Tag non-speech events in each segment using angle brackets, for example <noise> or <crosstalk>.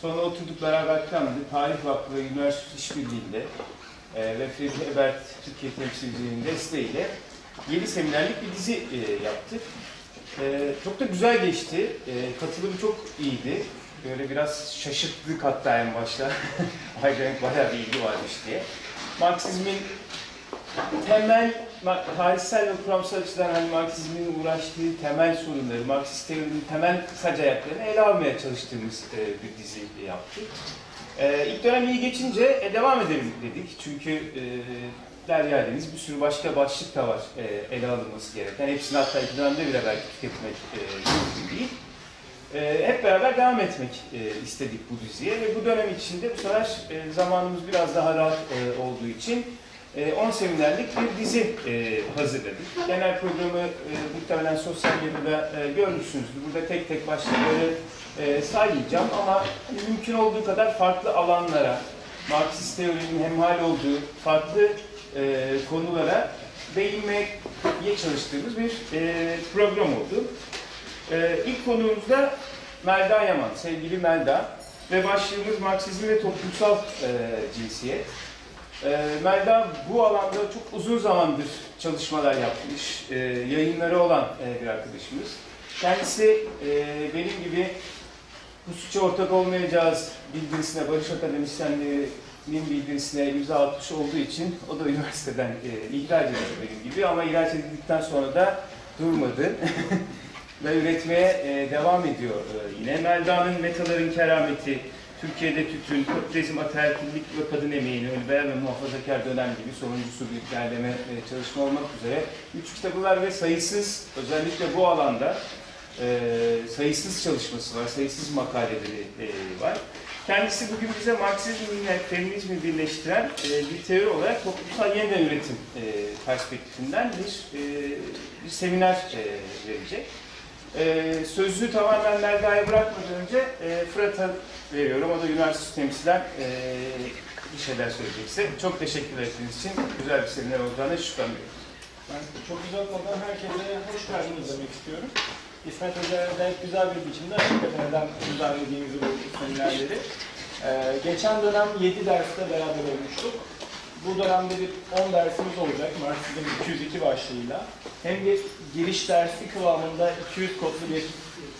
Sonra oturduk beraber planladık. Tarih Vakfı ve Üniversite İşbirliği'nde e, ve Ferdi Ebert Türkiye temsilciliğinin desteğiyle 7 seminerlik bir dizi e, yaptık. E, çok da güzel geçti. E, katılım çok iyiydi. Böyle biraz şaşırttık hatta en başta. <laughs> Ayderenk bayağı bir ilgi varmış diye. Marksizmin temel, tarihsel ve kuramsal açıdan hani Marksizmin uğraştığı temel sorunları, Marksist teorinin temel sac ayaklarını ele almaya çalıştığımız e, bir dizi yaptık. E, ilk dönem iyi geçince e, devam edelim dedik. Çünkü e, Derya Deniz bir sürü başka başlık da var e, ele alınması gereken. Hepsini hatta iki dönemde bile belki tüketmek e, mümkün değil. E, hep beraber devam etmek e, istedik bu diziye ve bu dönem içinde bu sefer e, zamanımız biraz daha rahat e, olduğu için e, 10 seminerlik bir dizi e, hazırladık. Genel programı e, muhtemelen sosyal medyada e, görmüşsünüzdür. Burada tek tek başlıkları e, saymayacağım ama mümkün olduğu kadar farklı alanlara, Marksist teorinin hemhal olduğu farklı e, konulara değinmeye çalıştığımız bir e, program oldu. E, ilk konuğumuz da Melda Yaman, sevgili Melda ve başlığımız Marksizm ve toplumsal e, cinsiyet. E, Melda bu alanda çok uzun zamandır çalışmalar yapmış, e, yayınları olan e, bir arkadaşımız. Kendisi e, benim gibi bu suça ortak olmayacağız bildirisine, Barış Akademisyenliği'nin bildirisine imza atmış olduğu için o da üniversiteden e, ihraç edildi benim gibi ama ihraç edildikten sonra da durmadı. <laughs> ve üretmeye e, devam ediyor e, yine. Melda'nın Metaların Kerameti, Türkiye'de Tütün, Kapitalizm, Ataerkillik ve Kadın Emeğini, Ölüber ve Muhafazakar Dönem gibi sonuncusu bir derleme e, çalışma olmak üzere üç kitabı var ve sayısız, özellikle bu alanda e, sayısız çalışması var, sayısız makaleleri e, var. Kendisi bugün bize Marksizmle feminizmi birleştiren e, bir teori olarak toplumsal yeniden üretim e, perspektifinden bir, e, bir seminer e, verecek. Ee, sözlüğü tamamen Melda'ya bırakmadan önce e, Fırat'a veriyorum. O da üniversite temsilen e, bir şeyler söyleyecekse. Çok teşekkür ettiğiniz için güzel bir seminer olacağına yok. Ben çok uzatmadan herkese hoş geldiniz demek istiyorum. İsmet Hoca'ya da güzel bir biçimde hakikaten neden düzenlediğimizi bu seminerleri. Ee, geçen dönem 7 derste beraber olmuştuk. Bu dönemde bir 10 dersimiz olacak Marksizm 202 başlığıyla. Hem bir giriş dersi kıvamında 200 kodlu bir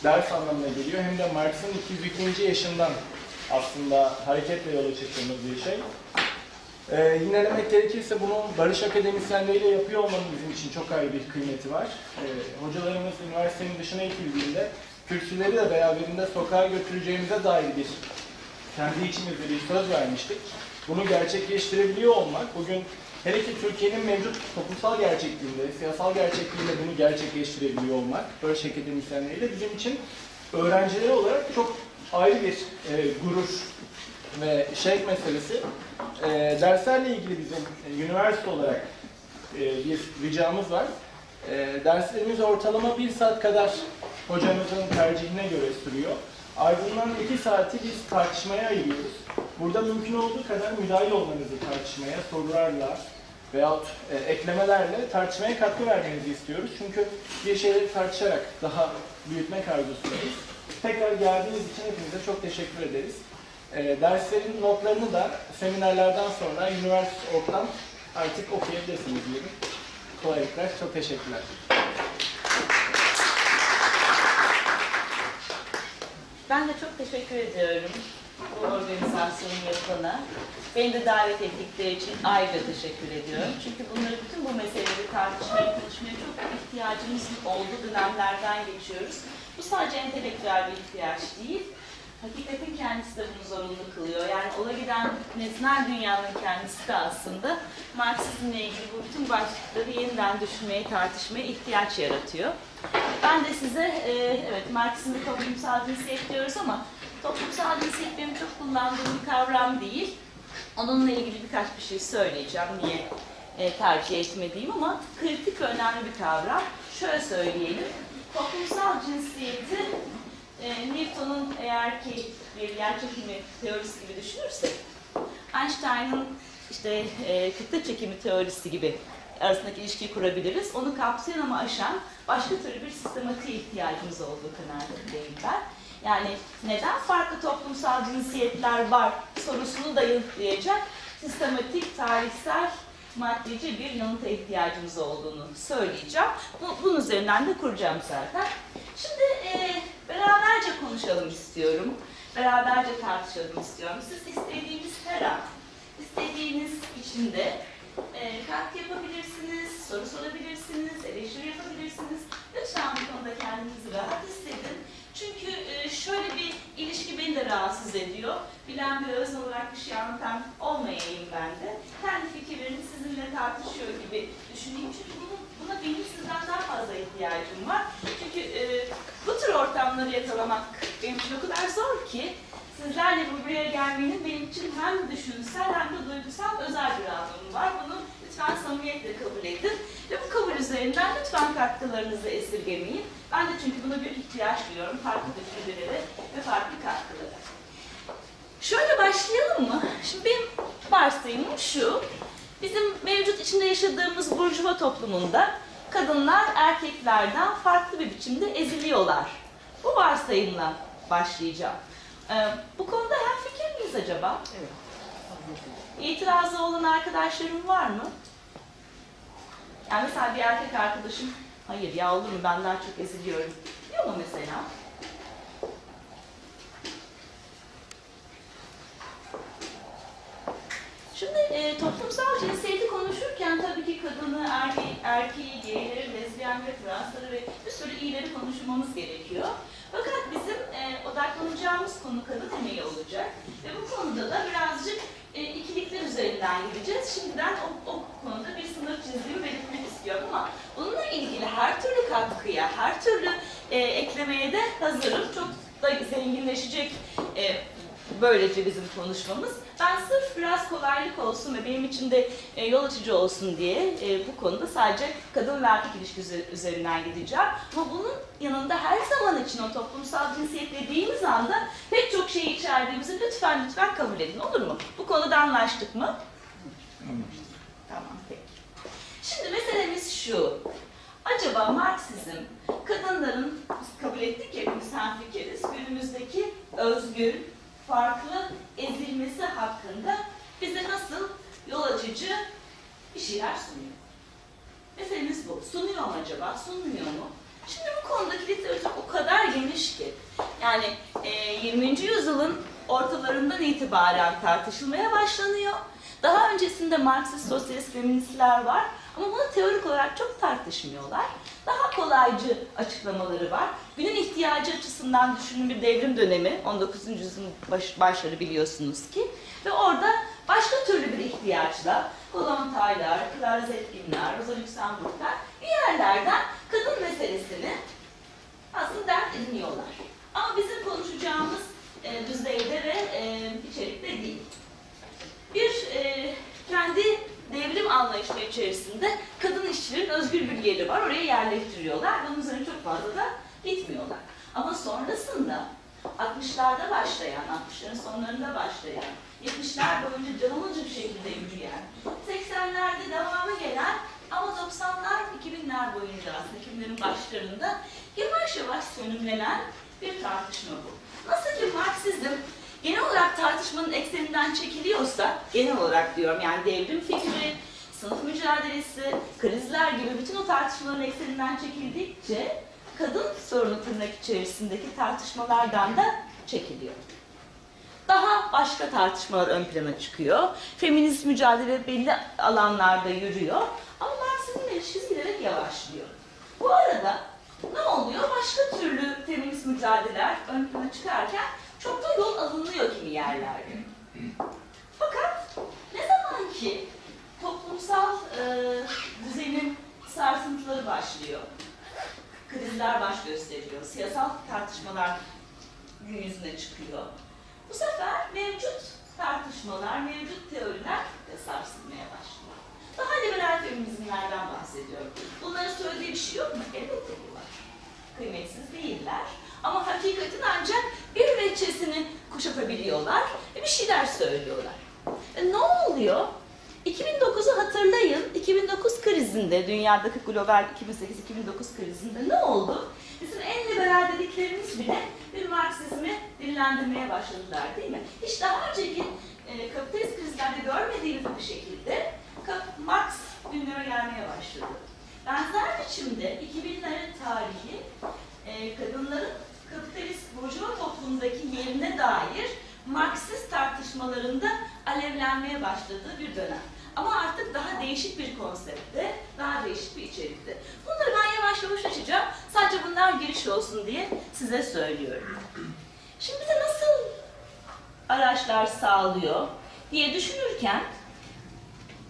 ders anlamına geliyor hem de Marx'ın 202. yaşından aslında hareketle yola çıktığımız bir şey. Ee, yine demek gerekirse bunu Barış Akademisyenleriyle yapıyor olmanın bizim için çok ayrı bir kıymeti var. Ee, hocalarımız üniversitenin dışına itildiğinde kürsüleri de beraberinde sokağa götüreceğimize dair bir kendi içimizde bir söz vermiştik. Bunu gerçekleştirebiliyor olmak, bugün hele ki Türkiye'nin mevcut toplumsal gerçekliğinde, siyasal gerçekliğinde bunu gerçekleştirebiliyor olmak, Barış Akademisyenleriyle bizim için öğrencileri olarak çok ayrı bir e, gurur ve şevk meselesi. E, derslerle ilgili bizim e, üniversite olarak e, bir ricamız var. E, derslerimiz ortalama bir saat kadar hocamızın tercihine göre sürüyor. Ardından iki saati biz tartışmaya ayırıyoruz. Burada mümkün olduğu kadar müdahil olmanızı tartışmaya, sorularla veyahut e, eklemelerle tartışmaya katkı vermenizi istiyoruz. Çünkü bir şeyleri tartışarak daha büyütmek arzusundayız. Tekrar geldiğiniz için hepinize çok teşekkür ederiz. E, derslerin notlarını da seminerlerden sonra Üniversite.org'dan artık okuyabilirsiniz diyelim. Kolaylıklar, çok teşekkürler. Ben de çok teşekkür ediyorum bu organizasyonu yapana. Beni de davet ettikleri için ayrıca teşekkür ediyorum. Çünkü bunları, bütün bu meseleleri tartışmaya, konuşmaya çok ihtiyacımız olduğu dönemlerden geçiyoruz. Bu sadece entelektüel bir ihtiyaç değil, hakikatin kendisi de bunu zorunlu kılıyor. Yani ola giden nesnel dünyanın kendisi de aslında Marksizmle ilgili bu bütün başlıkları yeniden düşünmeye, tartışmaya ihtiyaç yaratıyor. Ben de size, e, evet Marksizmde toplumsal cinsiyet diyoruz ama toplumsal cinsiyet benim çok kullandığım bir kavram değil. Onunla ilgili birkaç bir şey söyleyeceğim niye e, tercih etmediğim ama kritik önemli bir kavram. Şöyle söyleyelim, toplumsal cinsiyeti e, Newton'un eğer ki bir yer çekimi teorisi gibi düşünürsek, Einstein'ın işte e, kütle çekimi teorisi gibi arasındaki ilişkiyi kurabiliriz. Onu kapsayan ama aşan başka türlü bir sistematiğe ihtiyacımız olduğu kanaatindeyim ben. Yani neden farklı toplumsal cinsiyetler var sorusunu da yanıtlayacak sistematik, tarihsel, maddeci bir yanıta ihtiyacımız olduğunu söyleyeceğim. Bu, bunun üzerinden de kuracağım zaten. Şimdi e, beraberce konuşalım istiyorum. Beraberce tartışalım istiyorum. Siz istediğiniz her an, istediğiniz içinde e, katkı yapabilirsiniz, soru sorabilirsiniz, eleştiri yapabilirsiniz. Lütfen bu konuda kendinizi rahat hissedin. Çünkü e, şöyle bir ilişki beni de rahatsız ediyor. Bilen bir özne olarak bir şey anlatan olmayayım ben de. Kendi fikirlerimi sizinle tartışıyor gibi düşüneyim. Çünkü bunun, buna benim sizden daha fazla ihtiyacım var. Çünkü e, bu tür ortamları yakalamak benim için o kadar zor ki sizlerle buraya gelmenin benim için hem düşünsel hem de duygusal özel bir anlamı var. Bunu lütfen samimiyetle kabul edin. Ve bu kabul üzerinden lütfen katkılarınızı esirgemeyin. Ben de çünkü buna bir ihtiyaç duyuyorum. Farklı düşüncelere ve farklı katkılara. Şöyle başlayalım mı? Şimdi benim varsayımım şu. Bizim mevcut içinde yaşadığımız burjuva toplumunda kadınlar erkeklerden farklı bir biçimde eziliyorlar. Bu varsayımla başlayacağım. Ee, bu konuda hem fikir miyiz acaba? Evet. İtirazı olan arkadaşlarım var mı? Yani mesela bir erkek arkadaşım, hayır ya olur mu ben daha çok eziliyorum diyor mu mesela? Şimdi e, toplumsal cinsiyeti konuşurken tabii ki kadını, erkeği, erkeği gayleri, lezbiyenleri, transları ve bir sürü iyileri konuşmamız gerekiyor. Fakat bizim e, odaklanacağımız konu kadın emeği olacak. Ve bu konuda da birazcık e, ikilikler üzerinden gideceğiz. Şimdiden o, o konuda bir sınır çizdiğimi belirtmek istiyorum ama bununla ilgili her türlü katkıya, her türlü e, eklemeye de hazırım. Çok da zenginleşecek e, böylece bizim konuşmamız. Ben sırf biraz kolaylık olsun ve benim için de e, yol açıcı olsun diye e, bu konuda sadece kadın ve erkek ilişkisi üzerinden gideceğim. Ama bunun yanında her zaman için o toplumsal cinsiyet dediğimiz anda pek çok şeyi içerdiğimizi lütfen lütfen kabul edin olur mu? Bu konuda anlaştık mı? Peki. Şimdi meselemiz şu. Acaba Marksizm kadınların biz kabul ettik ya hepimiz hemfikiriz günümüzdeki özgür, farklı ezilmesi hakkında bize nasıl yol açıcı bir şeyler sunuyor. Meselemiz bu. Sunuyor mu acaba? Sunmuyor mu? Şimdi bu konudaki literatür o kadar geniş ki. Yani e, 20. yüzyılın ortalarından itibaren tartışılmaya başlanıyor. Daha öncesinde Marksist, sosyalist, feministler var ama bunu teorik olarak çok tartışmıyorlar. Daha kolaycı açıklamaları var. Günün ihtiyacı açısından düşünün bir devrim dönemi, 19. yüzyılın baş, başları biliyorsunuz ki. Ve orada başka türlü bir ihtiyaçla Kollontajlar, Clara Zetkinler, Rosa Luxemburglar bir yerlerden kadın meselesini aslında dert ediniyorlar. Ama bizim konuşacağımız e, düzeyde ve e, içerikte değil. Bir e, kendi devrim anlayışı içerisinde kadın işçilerin özgür bir yeri var. Oraya yerleştiriyorlar. Bunun üzerine çok fazla da gitmiyorlar. Ama sonrasında 60'larda başlayan, 60'ların sonlarında başlayan, 70'ler boyunca canlıcı bir şekilde yürüyen, 80'lerde devamı gelen ama 90'lar, 2000'ler boyunca aslında 2000'lerin başlarında yavaş yavaş sönümlenen bir tartışma bu. Nasıl ki Marksizm genel olarak tartışmanın ekseninden çekiliyorsa, genel olarak diyorum yani devrim fikri, sınıf mücadelesi, krizler gibi bütün o tartışmaların ekseninden çekildikçe kadın sorunu tırnak içerisindeki tartışmalardan da çekiliyor. Daha başka tartışmalar ön plana çıkıyor. Feminist mücadele belli alanlarda yürüyor. Ama Marksizm'in ilişkisi giderek yavaşlıyor. Bu arada ne oluyor? Başka türlü feminist mücadeleler ön plana çıkarken çok da yol alınıyor kimi yerlerde. Fakat ne zaman ki toplumsal e, düzenin sarsıntıları başlıyor, krizler baş gösteriyor, siyasal tartışmalar gün yüzüne çıkıyor. Bu sefer mevcut tartışmalar, mevcut teoriler de sarsılmaya başlıyor. Daha liberal feminizmlerden bahsediyorum. Bunların söylediği bir şey yok mu? Elbette ki var. Kıymetsiz değiller. Ama hakikatin ancak bir veçesini kuşatabiliyorlar ve bir şeyler söylüyorlar. E ne oluyor? 2009'u hatırlayın. 2009 krizinde, dünyadaki global 2008-2009 krizinde ne oldu? Bizim en liberal dediklerimiz bile bir Marksizmi dillendirmeye başladılar değil mi? Hiç daha önceki e, kapitalist krizlerde görmediğimiz bir şekilde Marx gündeme gelmeye başladı. Benzer biçimde 2000'lerin tarihi e, kadınların kapitalist burjuva toplumdaki yerine dair Marksist tartışmalarında alevlenmeye başladığı bir dönem. Ama artık daha değişik bir konseptte, daha değişik bir içerikte. Bunları ben yavaş yavaş açacağım. Sadece bunlar giriş olsun diye size söylüyorum. Şimdi bize nasıl araçlar sağlıyor diye düşünürken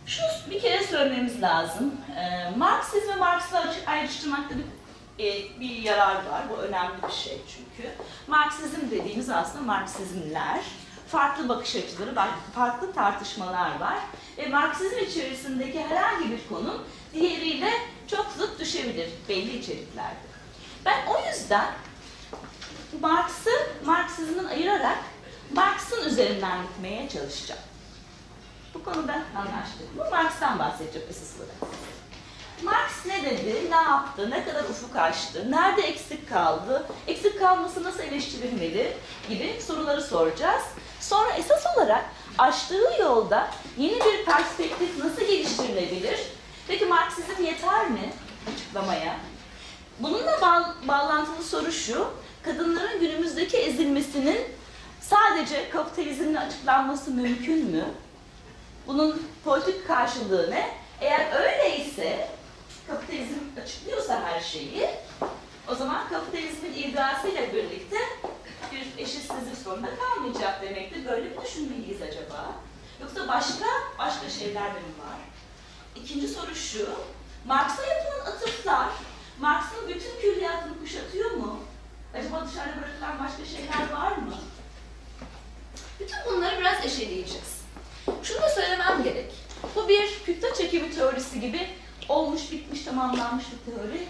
şu bir kere söylememiz lazım. Ee, Marksizm ve açık ayrıştırmakta bir, e, bir yarar var. Bu önemli bir şey çünkü. Marksizm dediğimiz aslında Marksizmler. Farklı bakış açıları, farklı tartışmalar var. Ve Marksizm içerisindeki herhangi bir konu diğeriyle çok zıt düşebilir belli içeriklerde. Ben o yüzden Marx'ı Marksizm'den ayırarak Marx'ın üzerinden gitmeye çalışacağım. Bu konuda anlaştık. Bu Marx'tan bahsedecek esas olarak. Marx ne dedi, ne yaptı, ne kadar ufuk açtı, nerede eksik kaldı, eksik kalması nasıl eleştirilmeli gibi soruları soracağız. Sonra esas olarak açtığı yolda yeni bir perspektif nasıl geliştirilebilir? Peki Marksizm yeter mi açıklamaya? Bununla bağ- bağlantılı soru şu, kadınların günümüzdeki ezilmesinin sadece kapitalizmle açıklanması mümkün mü? Bunun politik karşılığı ne? Eğer öyleyse, kapitalizm açıklıyorsa her şeyi, o zaman kapitalizmin ilgasıyla birlikte bir eşitsizlik sorunu kalmayacak demektir. Böyle mi düşünmeliyiz acaba? Yoksa başka başka şeyler de mi var? İkinci soru şu, Marx'a yapılan atıflar, Marx'ın bütün külliyatını kuşatıyor mu? Acaba dışarıda bırakılan başka şeyler var mı? Bütün bunları biraz eşeleyeceğiz. Şunu da söylemem gerek. Bu bir kütle çekimi teorisi gibi olmuş, bitmiş, tamamlanmış bir teori.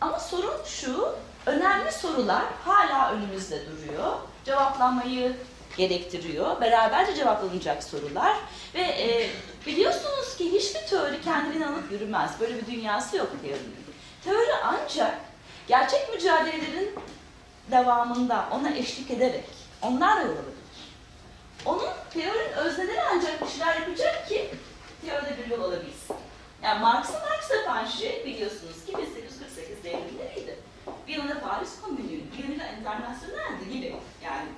Ama sorun şu, önemli sorular hala önümüzde duruyor. Cevaplanmayı gerektiriyor. Beraberce cevaplanacak sorular. Ve e, biliyorsunuz ki hiçbir teori kendini alıp yürümez. Böyle bir dünyası yok teorinin. Teori ancak gerçek mücadelelerin devamında ona eşlik ederek onlarla yol alabilir. Onun teorinin özneleri ancak bir şeyler yapacak ki teoride bir yol alabilsin. Yani Marx'ı Marx yapan şey biliyorsunuz ki 1848 devrimleriydi. Bir yanında Paris Komünü'ydü, bir yanında Internasyonel'di gibi. Yani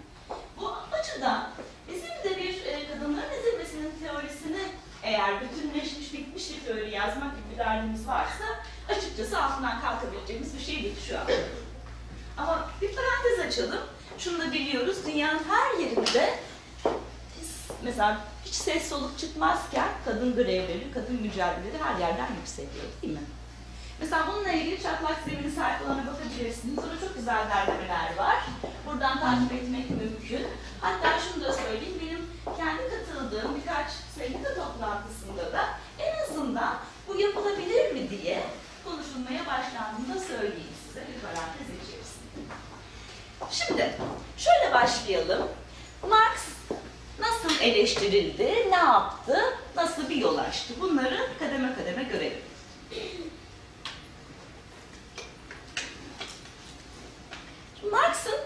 bu açıdan bizim de bir e, kadınların ezilmesinin teorisini eğer bütünleşmiş, bitmiş bir teori yazmak gibi bir derdimiz varsa açıkçası altından kalkabileceğimiz bir şey değil şu an. Ama bir parantez açalım. Şunu da biliyoruz, dünyanın her yerinde mesela hiç ses soluk çıkmazken kadın grevleri, kadın mücadeleleri her yerden yükseliyor değil mi? Mesela bununla ilgili çatlak zemini sayfalarına bakabilirsiniz. Orada çok güzel derlemeler var. Buradan takip etmek mümkün. Hatta şunu da söyleyeyim, benim kendi katıldığım birkaç sendika toplantısında da en azından bu yapılabilir mi diye konuşulmaya başlandığını da söyleyeyim size bir parantez içerisinde. Şimdi şöyle başlayalım nasıl eleştirildi, ne yaptı, nasıl bir yol açtı? Bunları kademe kademe görelim. Marx'ın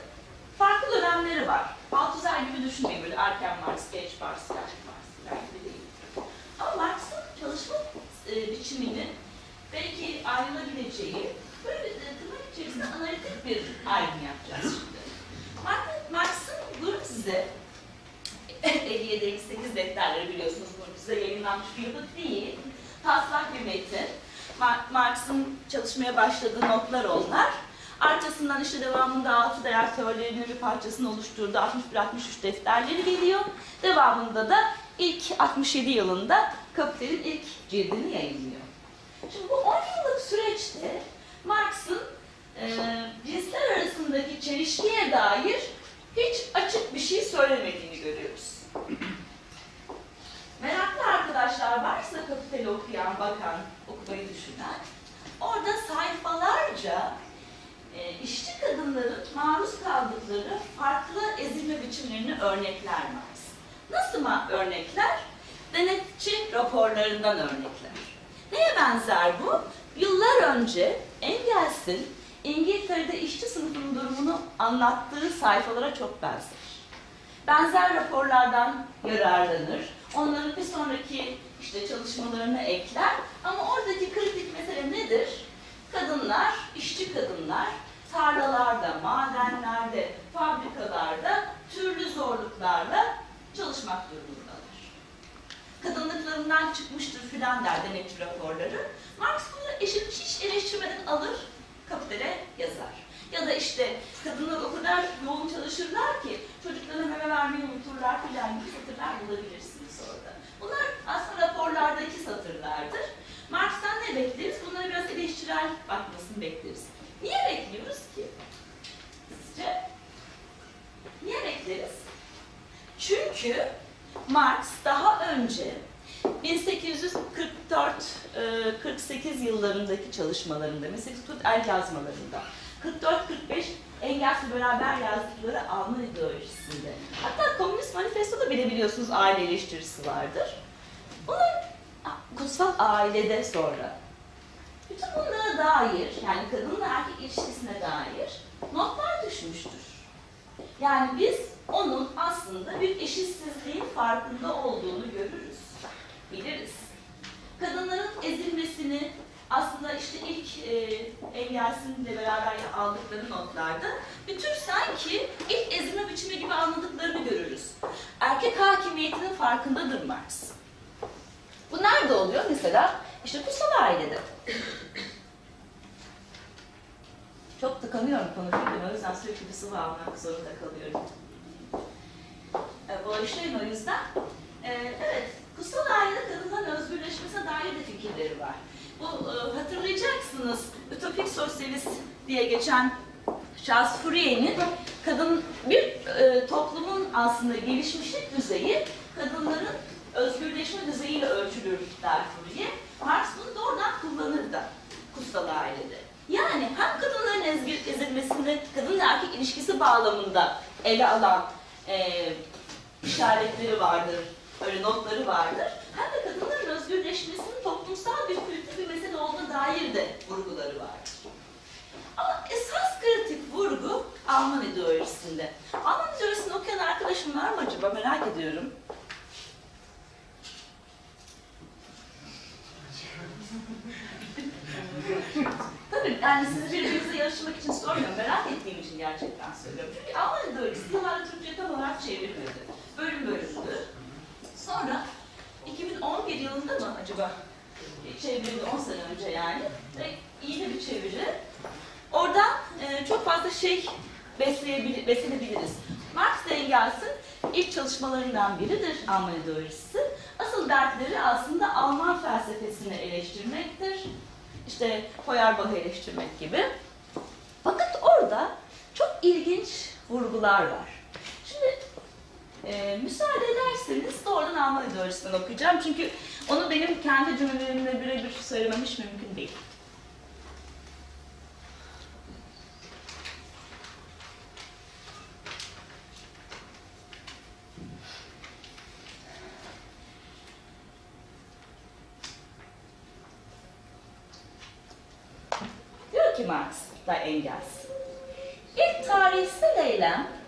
farklı dönemleri var. Baltazar gibi düşünmeyin böyle erken Marx, geç Marx, yaşlı Marx gibi değil. Ama Marx'ın çalışma e, biçimini belki ayrılabileceği böyle e, tırnak içerisinde analitik bir ayrım yapacağız şimdi. Marx'ın Marx, Marx 57 58 defterleri biliyorsunuz burada yayınlanmış bir yapıt değil. Taslak bir metin. Mar Marx'ın çalışmaya başladığı notlar onlar. Arkasından işte devamında altı değer teorilerinin bir parçasını oluşturduğu 61-63 defterleri geliyor. Devamında da ilk 67 yılında Kapital'in ilk cildini yayınlıyor. Şimdi bu 10 yıllık süreçte Marx'ın e, cinsler arasındaki çelişkiye dair hiç açık bir şey söylemediğini görüyoruz. Meraklı arkadaşlar varsa Kapital'i okuyan, bakan, okumayı düşünen, orada sayfalarca e, işçi kadınların maruz kaldıkları farklı ezilme biçimlerini örnekler Marx. Nasıl örnekler? Denetçi raporlarından örnekler. Neye benzer bu? Yıllar önce Engels'in İngiltere'de işçi sınıfının durumunu anlattığı sayfalara çok benzer. Benzer raporlardan yararlanır. Onların bir sonraki işte çalışmalarını ekler. Ama oradaki kritik mesele nedir? Kadınlar, işçi kadınlar tarlalarda, madenlerde, fabrikalarda türlü zorluklarla çalışmak durumundalar. Kadınlıklarından çıkmıştır filan der denetim raporları. Marx bunu eşit hiç eleştirmeden alır, kapitale yazar. Ya da işte kadınlar o kadar yoğun çalışırlar ki çocuklarına meme vermeyi unuturlar filan gibi satırlar bulabilirsiniz orada. Bunlar aslında raporlardaki satırlardır. Marx'tan ne bekleriz? Bunlara biraz eleştirel bakmasını bekleriz. Niye bekliyoruz ki? Sizce? Niye bekleriz? Çünkü Marx daha önce 1844-48 yıllarındaki çalışmalarında, 1840 el yazmalarında, 44-45 Engels'le beraber yazdıkları Alman ideolojisinde, hatta Komünist Manifesto'da bile biliyorsunuz aile eleştirisi vardır. Bunlar kutsal ailede sonra. Bütün bunlara dair, yani kadınla erkek ilişkisine dair notlar düşmüştür. Yani biz onun aslında bir eşitsizliğin farkında olduğunu görürüz, biliriz. Kadınların ezilmesini aslında işte ilk e, Elyas'ınla beraber aldıkları notlarda bir tür sanki ilk ezilme biçimi gibi anladıklarını görürüz. Erkek hakimiyetinin farkındadır Marx. Bu nerede oluyor? Mesela işte kutsal ailede. Çok tıkanıyorum konuşurken o yüzden sürekli bir sıvı almak zorunda kalıyorum. E, Bağışlayın o yüzden. E, evet, kutsal ailede kadınların özgürleşmesine dair de fikirleri var. Bu e, hatırlayacaksınız Ütopik Sosyalist diye geçen Charles Fourier'in kadın bir e, toplumun aslında gelişmişlik düzeyi kadınların özgürleşme düzeyiyle ölçülür der Fourier. Marx bunu doğrudan kullanır da kutsal ailede. Yani hem kadınların ezgi- ezilmesini kadın erkek ilişkisi bağlamında ele alan e, işaretleri vardır, öyle notları vardır. Hem de kadınların özgürleşmesinin toplumsal bir kültür dair de vurguları vardır. Ama esas kritik vurgu Alman ideolojisinde. Alman ideolojisini okuyan arkadaşım var mı acaba merak ediyorum. Tabii yani sizi birbirinize yarışmak için sormuyorum. Merak ettiğim için gerçekten söylüyorum. Çünkü Alman ideolojisi yıllarca Türkçe tam olarak çevrilmedi. Bölüm bölümdü. Sonra 2011 yılında mı acaba çevrildi 10 sene önce yani. Ve iyi de bir çeviri. Oradan e, çok fazla şey beslenebiliriz. Marx ve Engels'in ilk çalışmalarından biridir Alman ideolojisi. Asıl dertleri aslında Alman felsefesini eleştirmektir. İşte Feuerbach'ı eleştirmek gibi. Fakat orada çok ilginç vurgular var. Şimdi e, müsaade ederseniz doğrudan Alman ideolojisinden okuyacağım. Çünkü onu benim kendi cümlelerimle birebir söylemem hiç mümkün değil. Diyor ki Marx da Engels, ilk tarihsel eylem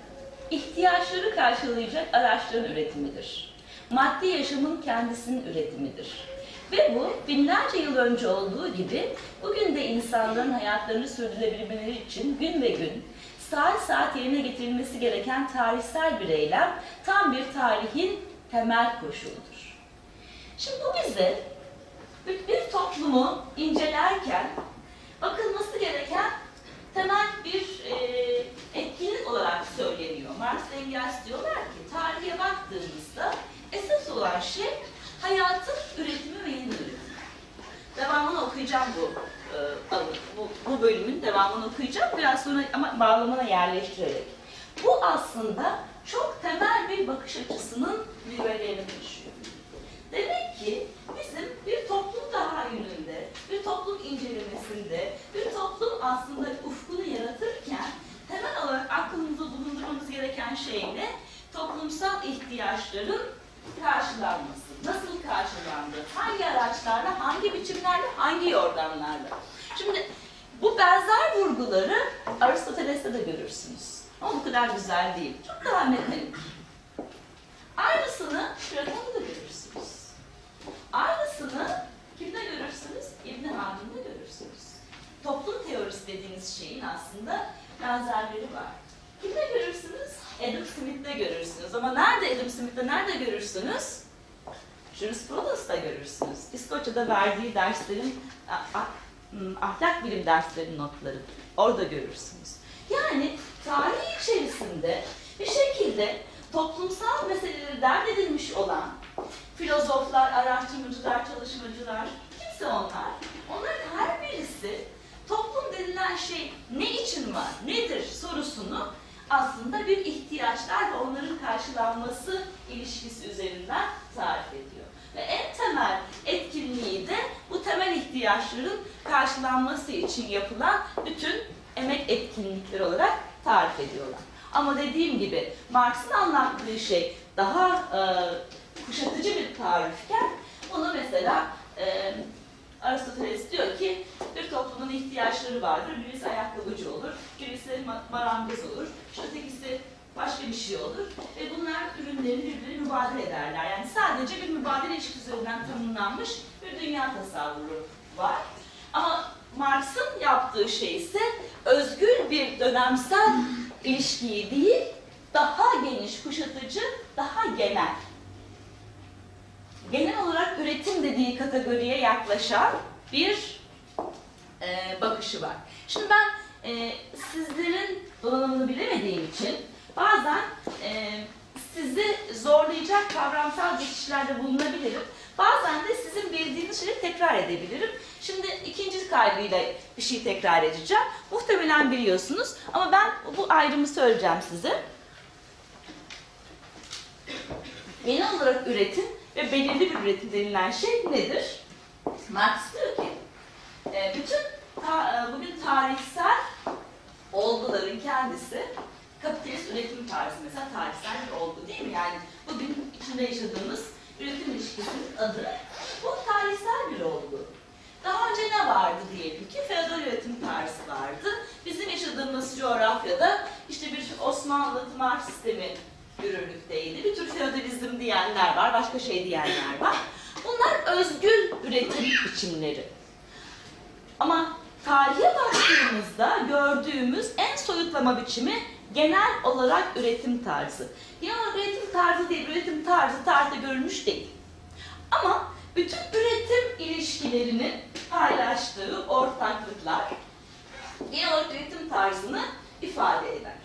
ihtiyaçları karşılayacak araçların üretimidir. Maddi yaşamın kendisinin üretimidir. Ve bu binlerce yıl önce olduğu gibi bugün de insanların hayatlarını sürdürebilmeleri için gün ve gün saat saat yerine getirilmesi gereken tarihsel bir eylem tam bir tarihin temel koşuludur. Şimdi bu bize bir, toplumu incelerken bakılması gereken temel bir e, etkinlik olarak söyleniyor. Marx Engels diyorlar ki tarihe baktığımızda esas olan şey hayatın üretimi ve yeniden. Devamını okuyacağım bu, e, bu, bu bölümün devamını okuyacağım biraz sonra ama bağlamına yerleştirerek. Bu aslında çok temel bir bakış açısının zirvelerini taşıyor. Demek ki bizim bir toplum tahayyülünde, bir toplum incelemesinde, bir toplum aslında ufkunu yaratırken temel olarak aklımızda bulundurmamız gereken şey ne? Toplumsal ihtiyaçların karşılanması. Nasıl karşılandı? Hangi araçlarla, hangi biçimlerle, hangi yordamlarla? Şimdi Bu benzer vurguları Aristoteles'te de görürsünüz. Ama bu kadar güzel değil. Çok daha mekanik. Aynısını Platon'da da görürsünüz. Aynısını kimde görürsünüz? İbn Haldun'da görürsünüz. Toplum teorisi dediğiniz şeyin aslında benzerleri var. Kimde görürsünüz? Adam Smith'te görürsünüz. Ama nerede Adam Smith'te nerede görürsünüz? Jurisprudens'ta görürsünüz. İskoçya'da verdiği derslerin hmm, ahlak bilim derslerinin notları. Orada görürsünüz. Yani tarih içerisinde bir şekilde toplumsal meseleleri dert edilmiş olan filozoflar, araştırmacılar, çalışmacılar, kimse onlar. Onların her birisi toplum denilen şey ne için var, nedir sorusunu aslında bir ihtiyaçlar ve onların karşılanması ilişkisi üzerinden tarif ediyor. Ve en temel etkinliği de bu temel ihtiyaçların karşılanması için yapılan bütün emek etkinlikleri olarak tarif ediyorlar. Ama dediğim gibi Marx'ın anlattığı şey daha e, kuşatıcı bir tarifken bunu mesela e, Aristoteles diyor ki bir toplumun ihtiyaçları vardır. Birisi ayakkabıcı olur, birisi ma- marangoz olur, işte ötekisi başka bir şey olur. Ve bunlar ürünlerini birbirine mübadele ederler. Yani sadece bir mübadele ilişkisi üzerinden tanımlanmış bir dünya tasavvuru var. Ama Marx'ın yaptığı şey ise özgür bir dönemsel ilişkiyi değil, daha geniş, kuşatıcı, daha genel genel olarak üretim dediği kategoriye yaklaşan bir e, bakışı var. Şimdi ben e, sizlerin donanımını bilemediğim için bazen e, sizi zorlayacak kavramsal geçişlerde bulunabilirim. Bazen de sizin bildiğiniz şeyi tekrar edebilirim. Şimdi ikinci kaygıyla bir şey tekrar edeceğim. Muhtemelen biliyorsunuz ama ben bu ayrımı söyleyeceğim size. Genel olarak üretim ve belirli bir üretim denilen şey nedir? Marx diyor ki, e, bütün ta- e, bugün tarihsel olguların kendisi kapitalist üretim tarzı mesela tarihsel bir olgu değil mi? Yani bugün içinde yaşadığımız üretim ilişkisinin adı bu tarihsel bir olgu. Daha önce ne vardı diyelim ki feodal üretim tarzı vardı. Bizim yaşadığımız coğrafyada işte bir Osmanlı tımar sistemi yürürlükteydi. Bir tür feodalizm diyenler var, başka şey diyenler var. Bunlar özgül üretim biçimleri. Ama tarihe baktığımızda gördüğümüz en soyutlama biçimi genel olarak üretim tarzı. Olarak üretim tarzı değil, üretim tarzı tarihte görülmüş değil. Ama bütün üretim ilişkilerinin paylaştığı ortaklıklar genel üretim tarzını ifade eder.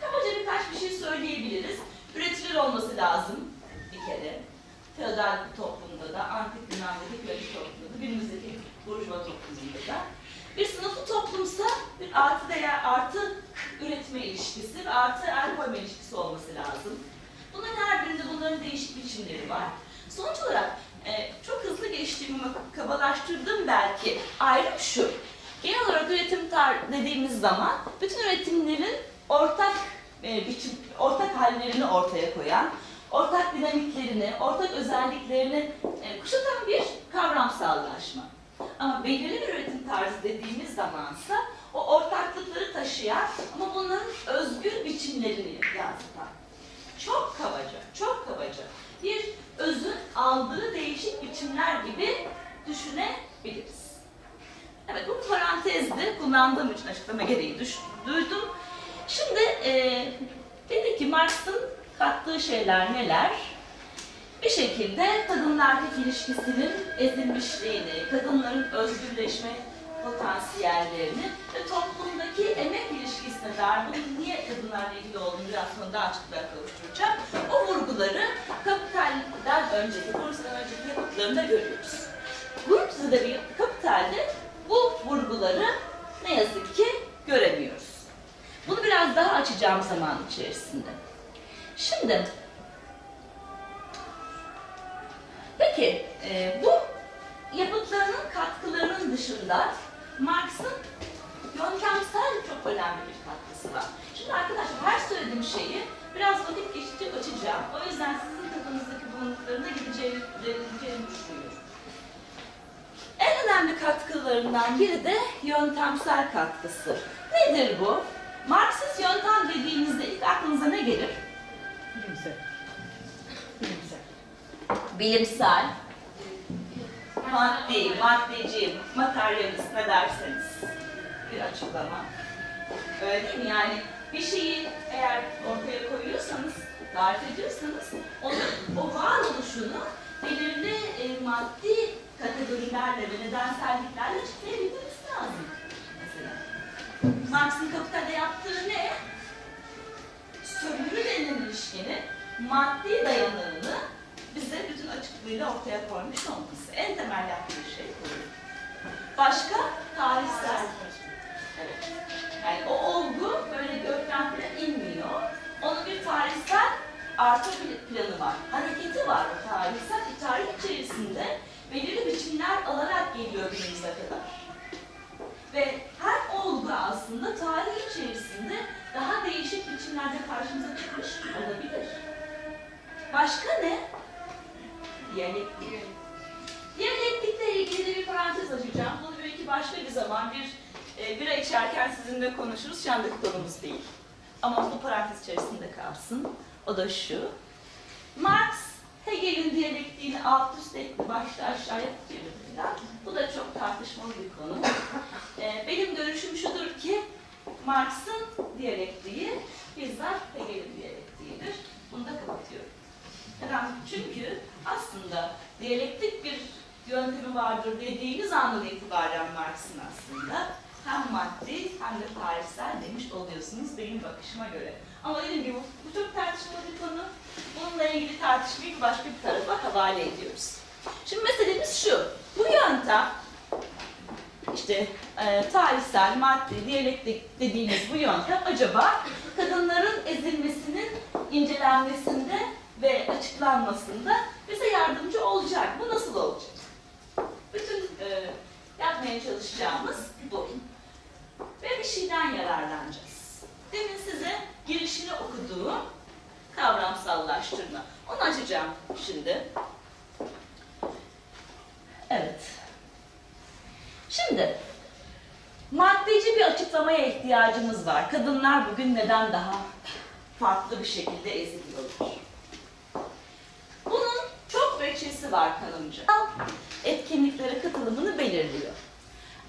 Kabaca birkaç bir şey söyleyebiliriz. Üretilir olması lazım bir kere. Feodal toplumda da, antik Yunan'daki köylü toplumda da, günümüzdeki burjuva toplumunda da. Bir sınıflı toplumsa bir artı değer, artı üretme ilişkisi ve artı el koyma ilişkisi olması lazım. Bunların her birinde bunların değişik biçimleri var. Sonuç olarak e, çok hızlı geçtiğimi kabalaştırdım belki. Ayrım şu. Genel olarak üretim tar dediğimiz zaman bütün üretimlerin ortak e, biçim, ortak hallerini ortaya koyan, ortak dinamiklerini, ortak özelliklerini e, kuşatan bir kavramsallaşma. Ama belirli bir üretim tarzı dediğimiz zamansa o ortaklıkları taşıyan ama bunların özgür biçimlerini yansıtan. Çok kabaca, çok kabaca bir özün aldığı değişik biçimler gibi düşünebiliriz. Evet bu parantezde kullandığım için açıklama gereği düş, duydum. Şimdi e, dedi ki Marx'ın kattığı şeyler neler? Bir şekilde erkek ilişkisinin ezilmişliğini, kadınların özgürleşme potansiyellerini ve toplumdaki emek ilişkisine dair bunun niye kadınlarla ilgili olduğunu biraz sonra daha açıklığa kavuşturacağım. O vurguları kapitalden önceki, Bursa'dan önceki yapıtlarında görüyoruz. Bursa da bir kapitalde bu vurguları ne yazık ki göremiyoruz. Bunu biraz daha açacağım zaman içerisinde. Şimdi, peki e, bu yapıtlarının katkılarının dışında Marx'ın yöntemsel çok önemli bir katkısı var. Şimdi arkadaşlar her söylediğim şeyi biraz vakit geçtikçe açacağım. O yüzden sizin kafanızdaki bulunduklarına gideceğini, düşünüyorum. En önemli katkılarından biri de yöntemsel katkısı. Nedir bu? Marksist yöntem dediğinizde ilk aklınıza ne gelir? Bilimsel. Bilimsel. Bilimsel, maddi, maddeci, materyalist ne derseniz bir açıklama. Öyle değil mi? Yani bir şeyi eğer ortaya koyuyorsanız, tarif ediyorsanız onun o varoluşunu belirli e, maddi kategorilerle ve nedenselliklerle açıklayabilmemiz lazım. Marx'ın Kapital'de yaptığı ne? Sömürü denilen ilişkinin maddi dayanığını bize bütün açıklığıyla ortaya koymuş olması. En temel yaptığı şey bu. Başka? Tarihsel. Yani o olgu böyle gökten falan inmiyor. Onun bir tarihsel arka pl- planı var. Hareketi var o tarihsel. Tarih içerisinde belirli biçimler alarak geliyor günümüze kadar. Ve her olgu aslında tarih içerisinde daha değişik biçimlerde karşımıza çıkmış olabilir. Başka ne? Diyalektik. Diyalektikle ilgili bir parantez açacağım. Bunu belki başka bir zaman bir e, bira içerken sizinle konuşuruz. Şu andaki konumuz değil. Ama bu parantez içerisinde kalsın. O da şu. Marx, Hegel'in diyalektiğini alt üst etti, başta aşağıya çevirdi falan. Bu da çok tartışmalı bir konu. E, benim görüşüm şudur ki, Marx'ın diyalektiği bizzat Hegel'in diyalektiğidir. Bunu da kapatıyorum. Neden? Çünkü aslında diyalektik bir yöntemi vardır dediğimiz andan itibaren Marx'ın aslında hem maddi hem de tarihsel demiş oluyorsunuz benim bakışıma göre. Ama dediğim gibi bu, bu çok tartışmalı bir konu. Bununla ilgili tartışmayı başka bir tarafa havale ediyoruz. Şimdi meselemiz şu. Bu yöntem işte e, tarihsel, maddi, diyalektik dediğimiz bu yöntem acaba kadınların ezilmesinin incelenmesinde ve açıklanmasında bize yardımcı olacak. Bu nasıl olacak? Bütün e, yapmaya çalışacağımız bu. Ve bir şeyden yararlanacağız. Demin size girişini okuduğum kavramsallaştırma. Onu açacağım şimdi. Evet. Şimdi maddeci bir açıklamaya ihtiyacımız var. Kadınlar bugün neden daha farklı bir şekilde eziliyorlar? Bunun çok veçesi var kanımca. Etkinliklere katılımını belirliyor.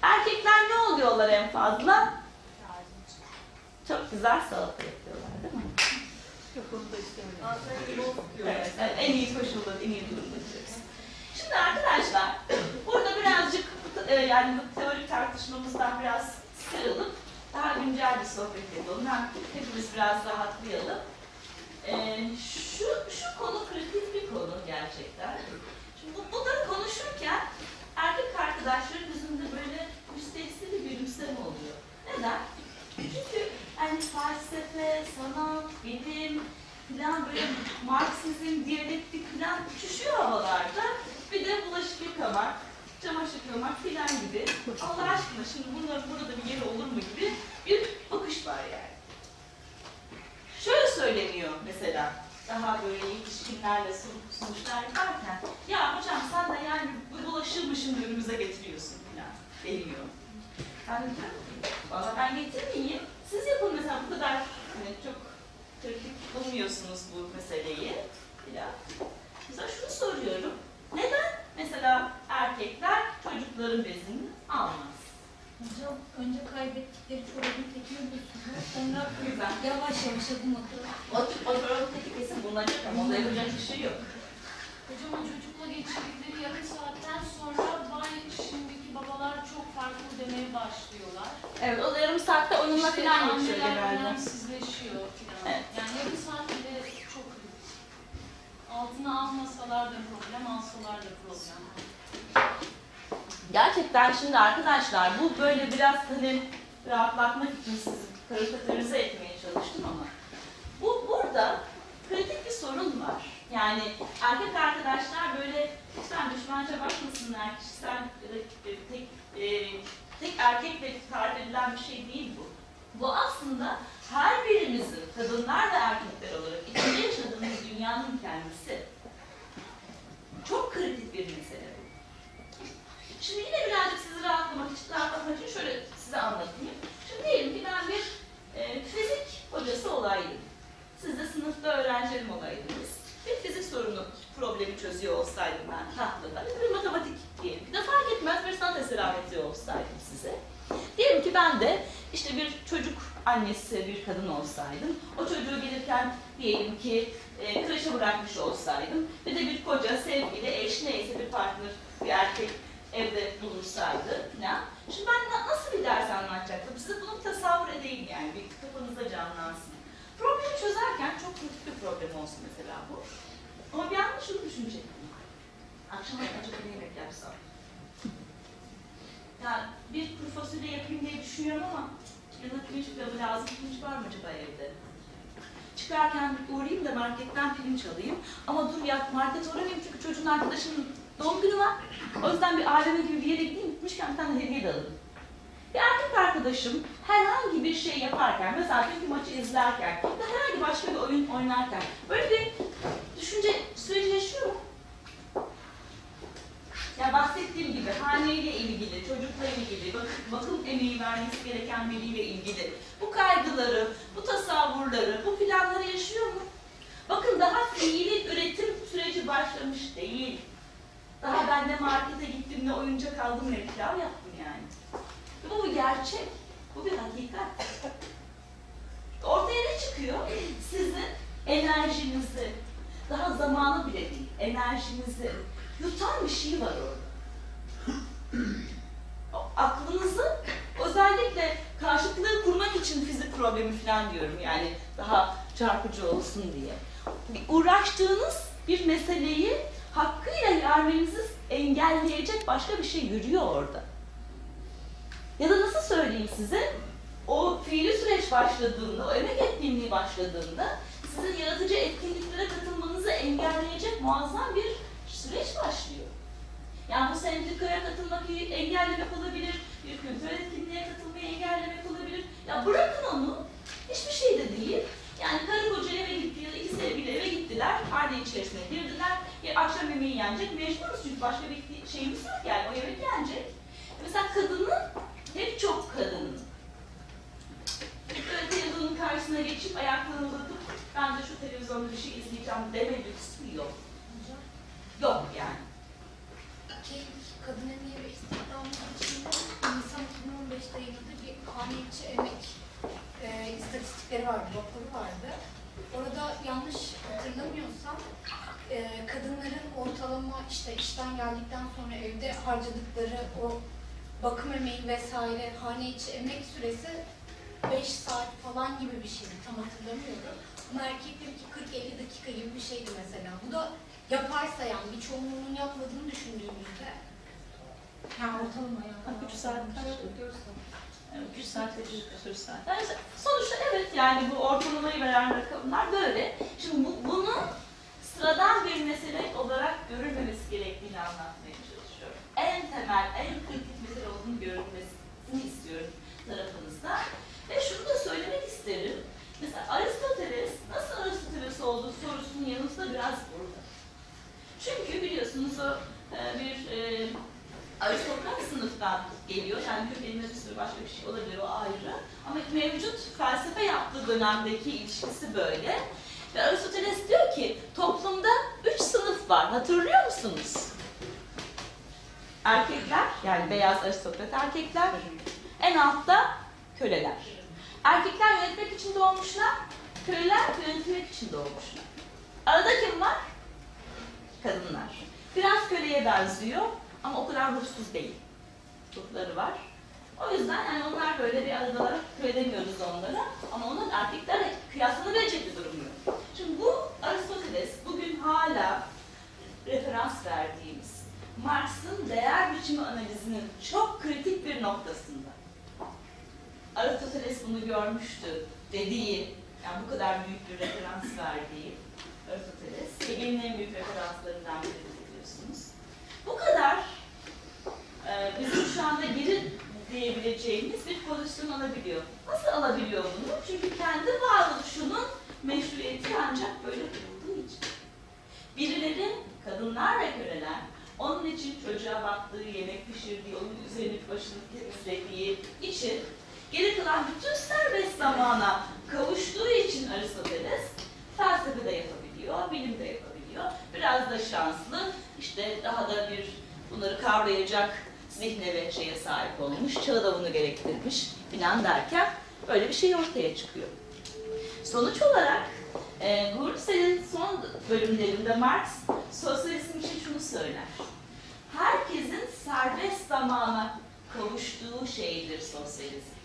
Erkekler ne oluyorlar en fazla? Çok güzel salata yapıyorlar değil mi? Yok onu da istemiyorum. Evet, en iyi koşulda, en iyi durumda. Şimdi arkadaşlar, burada birazcık e, yani bu teorik tartışmamızdan biraz sıyrılıp daha güncel bir sohbet yapalım. Hepimiz biraz rahatlayalım. E, şu, şu konu kritik bir konu gerçekten. Şimdi bu, bunları konuşurken erkek arkadaşların yüzünde böyle müstehsi bir gülümseme oluyor. Neden? Çünkü yani felsefe, sanat, bilim falan böyle Marksizm, diyalektik falan uçuşuyor havalarda. Bir de bulaşık yıkamak, çamaşır yıkamak filan gibi. Allah aşkına şimdi bunların burada bir yeri olur mu gibi bir bakış var yani. Şöyle söyleniyor mesela daha böyle yetişkinlerle sun- sunuşlar yaparken ya hocam sen de yani bu bulaşığı mı şimdi önümüze getiriyorsun filan deniyor. Ben de valla ben getirmeyeyim. Siz yapın mesela bu kadar hani çok kritik bulmuyorsunuz bu meseleyi. Filan. Mesela şunu soruyorum. Neden mesela erkekler çocukların bezini almaz? Hocam önce kaybettikleri çorabın tekini bulsunlar. Sonra <laughs> Güzel. yavaş yavaş adım atıyorlar. O, o çorabın kesin bulunacak ama onda yapacak bir şey yok. Hocam o çocukla geçirdikleri yarım saatten sonra vay şimdiki babalar çok farklı demeye başlıyorlar. Evet o da yarım saatte oyunla İşte falan geçiyor anneler genelde. önemsizleşiyor falan. Evet. Yani yarım saat bile. Altına almasalar da problem, alsalar da problem. Gerçekten şimdi arkadaşlar bu böyle biraz hani rahatlatmak için sizi karikatürize etmeye çalıştım ama bu burada kritik bir sorun var. Yani erkek arkadaşlar böyle lütfen düşmanca bakmasınlar kişisel e, tek, e, tek erkekle tarif edilen bir şey değil bu. Bu aslında her birimizin, kadınlar da erkekler olarak içinde yaşadığımız dünyanın kendisi çok kritik bir mesele bu. Şimdi yine birazcık sizi rahatlamak için, rahatlamak için şöyle size anlatayım. Şimdi diyelim ki ben bir e, fizik hocası olaydım. Siz de sınıfta öğrencilerim olaydınız. Bir fizik sorunu problemi çözüyor olsaydım ben tahtada, bir matematik diyelim ki de fark etmez bir sanat eseri anlatıyor olsaydım size. Diyelim ki ben de işte bir çocuk annesi, bir kadın olsaydım, o çocuğu gelirken diyelim ki e, kreşe bırakmış olsaydım ve de bir koca, sevgili, eş, neyse bir partner, bir erkek evde bulursaydı falan. Şimdi ben na- nasıl bir ders anlatacaktım? Size bunu bir tasavvur edeyim yani, bir kafanızda canlansın. Problemi çözerken çok kritik bir problem olsun mesela bu. Ama bir anda şunu düşünecektim. Akşama acaba ne yemek yapsam? Ya bir kuru fasulye yapayım diye düşünüyorum ama yanına pirinç pilavı lazım. Pirinç var mı acaba evde? Çıkarken uğrayayım da marketten pirinç alayım. Ama dur ya market uğramayayım çünkü çocuğun arkadaşının doğum günü var. O yüzden bir AVM gibi bir yere gideyim. Gitmişken bir tane hediye de alayım. Bir erkek arkadaşım herhangi bir şey yaparken, mesela bir maçı izlerken ya herhangi başka bir oyun oynarken böyle bir düşünce süreci yaşıyor mu? Ya bahsettiğim gibi haneyle ilgili, çocukla ilgili, bak- bakım emeği vermesi gereken biriyle ilgili bu kaygıları, bu tasavvurları, bu planları yaşıyor mu? Bakın daha fiili üretim süreci başlamış değil. Daha ben de markete gittim ne oyuncak aldım ne pilav yaptım yani. Bu bir gerçek, bu bir hakikat. Ortaya ne çıkıyor? Sizin enerjinizi, daha zamanı bile değil, enerjinizi yutan bir şey var orada. Aklınızı özellikle karşıtlığı kurmak için fizik problemi falan diyorum yani daha çarpıcı olsun diye. Uğraştığınız bir meseleyi hakkıyla yermenizi engelleyecek başka bir şey yürüyor orada. Ya da nasıl söyleyeyim size? O fiili süreç başladığında, o emek etkinliği başladığında sizin yaratıcı etkinliklere katılmanızı engelleyecek muazzam bir süreç başlıyor. Yani bu sendikaya katılmak engellemek olabilir, bir kültürel etkinliğe katılmayı engellemek olabilir. Ya bırakın onu, hiçbir şey de değil. Yani karı koca eve gitti ya da iki sevgili eve gittiler, aile içerisine girdiler. Ya akşam yemeği yenecek, mecburuz çünkü başka bir şeyimiz yok yani, o yemek yenecek. Mesela kadının, hep çok kadının, böyle televizyonun karşısına geçip ayaklarını uzatıp ben de şu televizyonda bir şey izleyeceğim deme lüksü yok. Yok yani. Ki kadın emeği ve istihdamı içinde Nisan 2015'te yayınladığı bir hane emek e, istatistikleri vardı, raporu vardı. Orada yanlış hatırlamıyorsam e, kadınların ortalama işte işten geldikten sonra evde harcadıkları o bakım emeği vesaire hane içi emek süresi 5 saat falan gibi bir şeydi tam hatırlamıyorum. Ama erkeklerinki 40-50 dakika gibi bir şeydi mesela. Bu da yaparsa yani bir çoğunluğunun yapmadığını düşündüğümüzde yani ortalama yani. Bak, üç saat kaç? 3 saat ve 3 küsur saat. Yani sonuçta evet yani bu ortalamayı veren rakamlar böyle. Şimdi bu, bunun sıradan bir mesele olarak görülmemesi gerektiğini anlatmaya çalışıyorum. En temel, en kritik mesele olduğunu görülmesini istiyorum tarafınızda. Ve şunu da söylemek isterim. Mesela Aristoteles nasıl Aristoteles oldu sorusunun yanıtı da biraz burada. Çünkü biliyorsunuz o e, bir e, aristokrat sınıftan geliyor. Yani kökeninde bir sürü başka bir şey olabilir o ayrı. Ama mevcut felsefe yaptığı dönemdeki ilişkisi böyle. Ve Aristoteles diyor ki toplumda üç sınıf var. Hatırlıyor musunuz? Erkekler, yani beyaz aristokrat erkekler. En altta köleler. Erkekler yönetmek için doğmuşlar, köleler yönetmek için doğmuşlar. Arada kim var? Kadınlar. Biraz köleye benziyor ama o kadar ruhsuz değil. Ruhları var. O yüzden yani onlar böyle bir aradalar, köle demiyoruz onlara ama onlar erkeklerle kıyaslanabilecek bir durum yok. Şimdi bu Aristoteles bugün hala referans verdiğimiz Marx'ın değer biçimi analizinin çok kritik bir noktasında. Aristoteles bunu görmüştü dediği, yani bu kadar büyük bir referans verdiği Aristoteles, Hegel'in en büyük referanslarından biri. Bu kadar e, bizim şu anda geri diyebileceğimiz bir pozisyon alabiliyor. Nasıl alabiliyor bunu? Çünkü kendi varoluşunun meşruiyeti ancak böyle kurulduğu için. Birilerin, kadınlar ve köleler, onun için çocuğa baktığı, yemek pişirdiği, onun üzerini başını temizlediği için geri kalan bütün serbest zamana kavuştuğu için Aristoteles felsefe de yapabiliyor, bilim de yapabiliyor. Bir biraz da şanslı, işte daha da bir bunları kavrayacak zihne ve şeye sahip olmuş, çağı da bunu gerektirmiş filan derken böyle bir şey ortaya çıkıyor. Sonuç olarak e, Husserl'in son bölümlerinde Marx sosyalizm için şunu söyler. Herkesin serbest zamana kavuştuğu şeydir sosyalizm.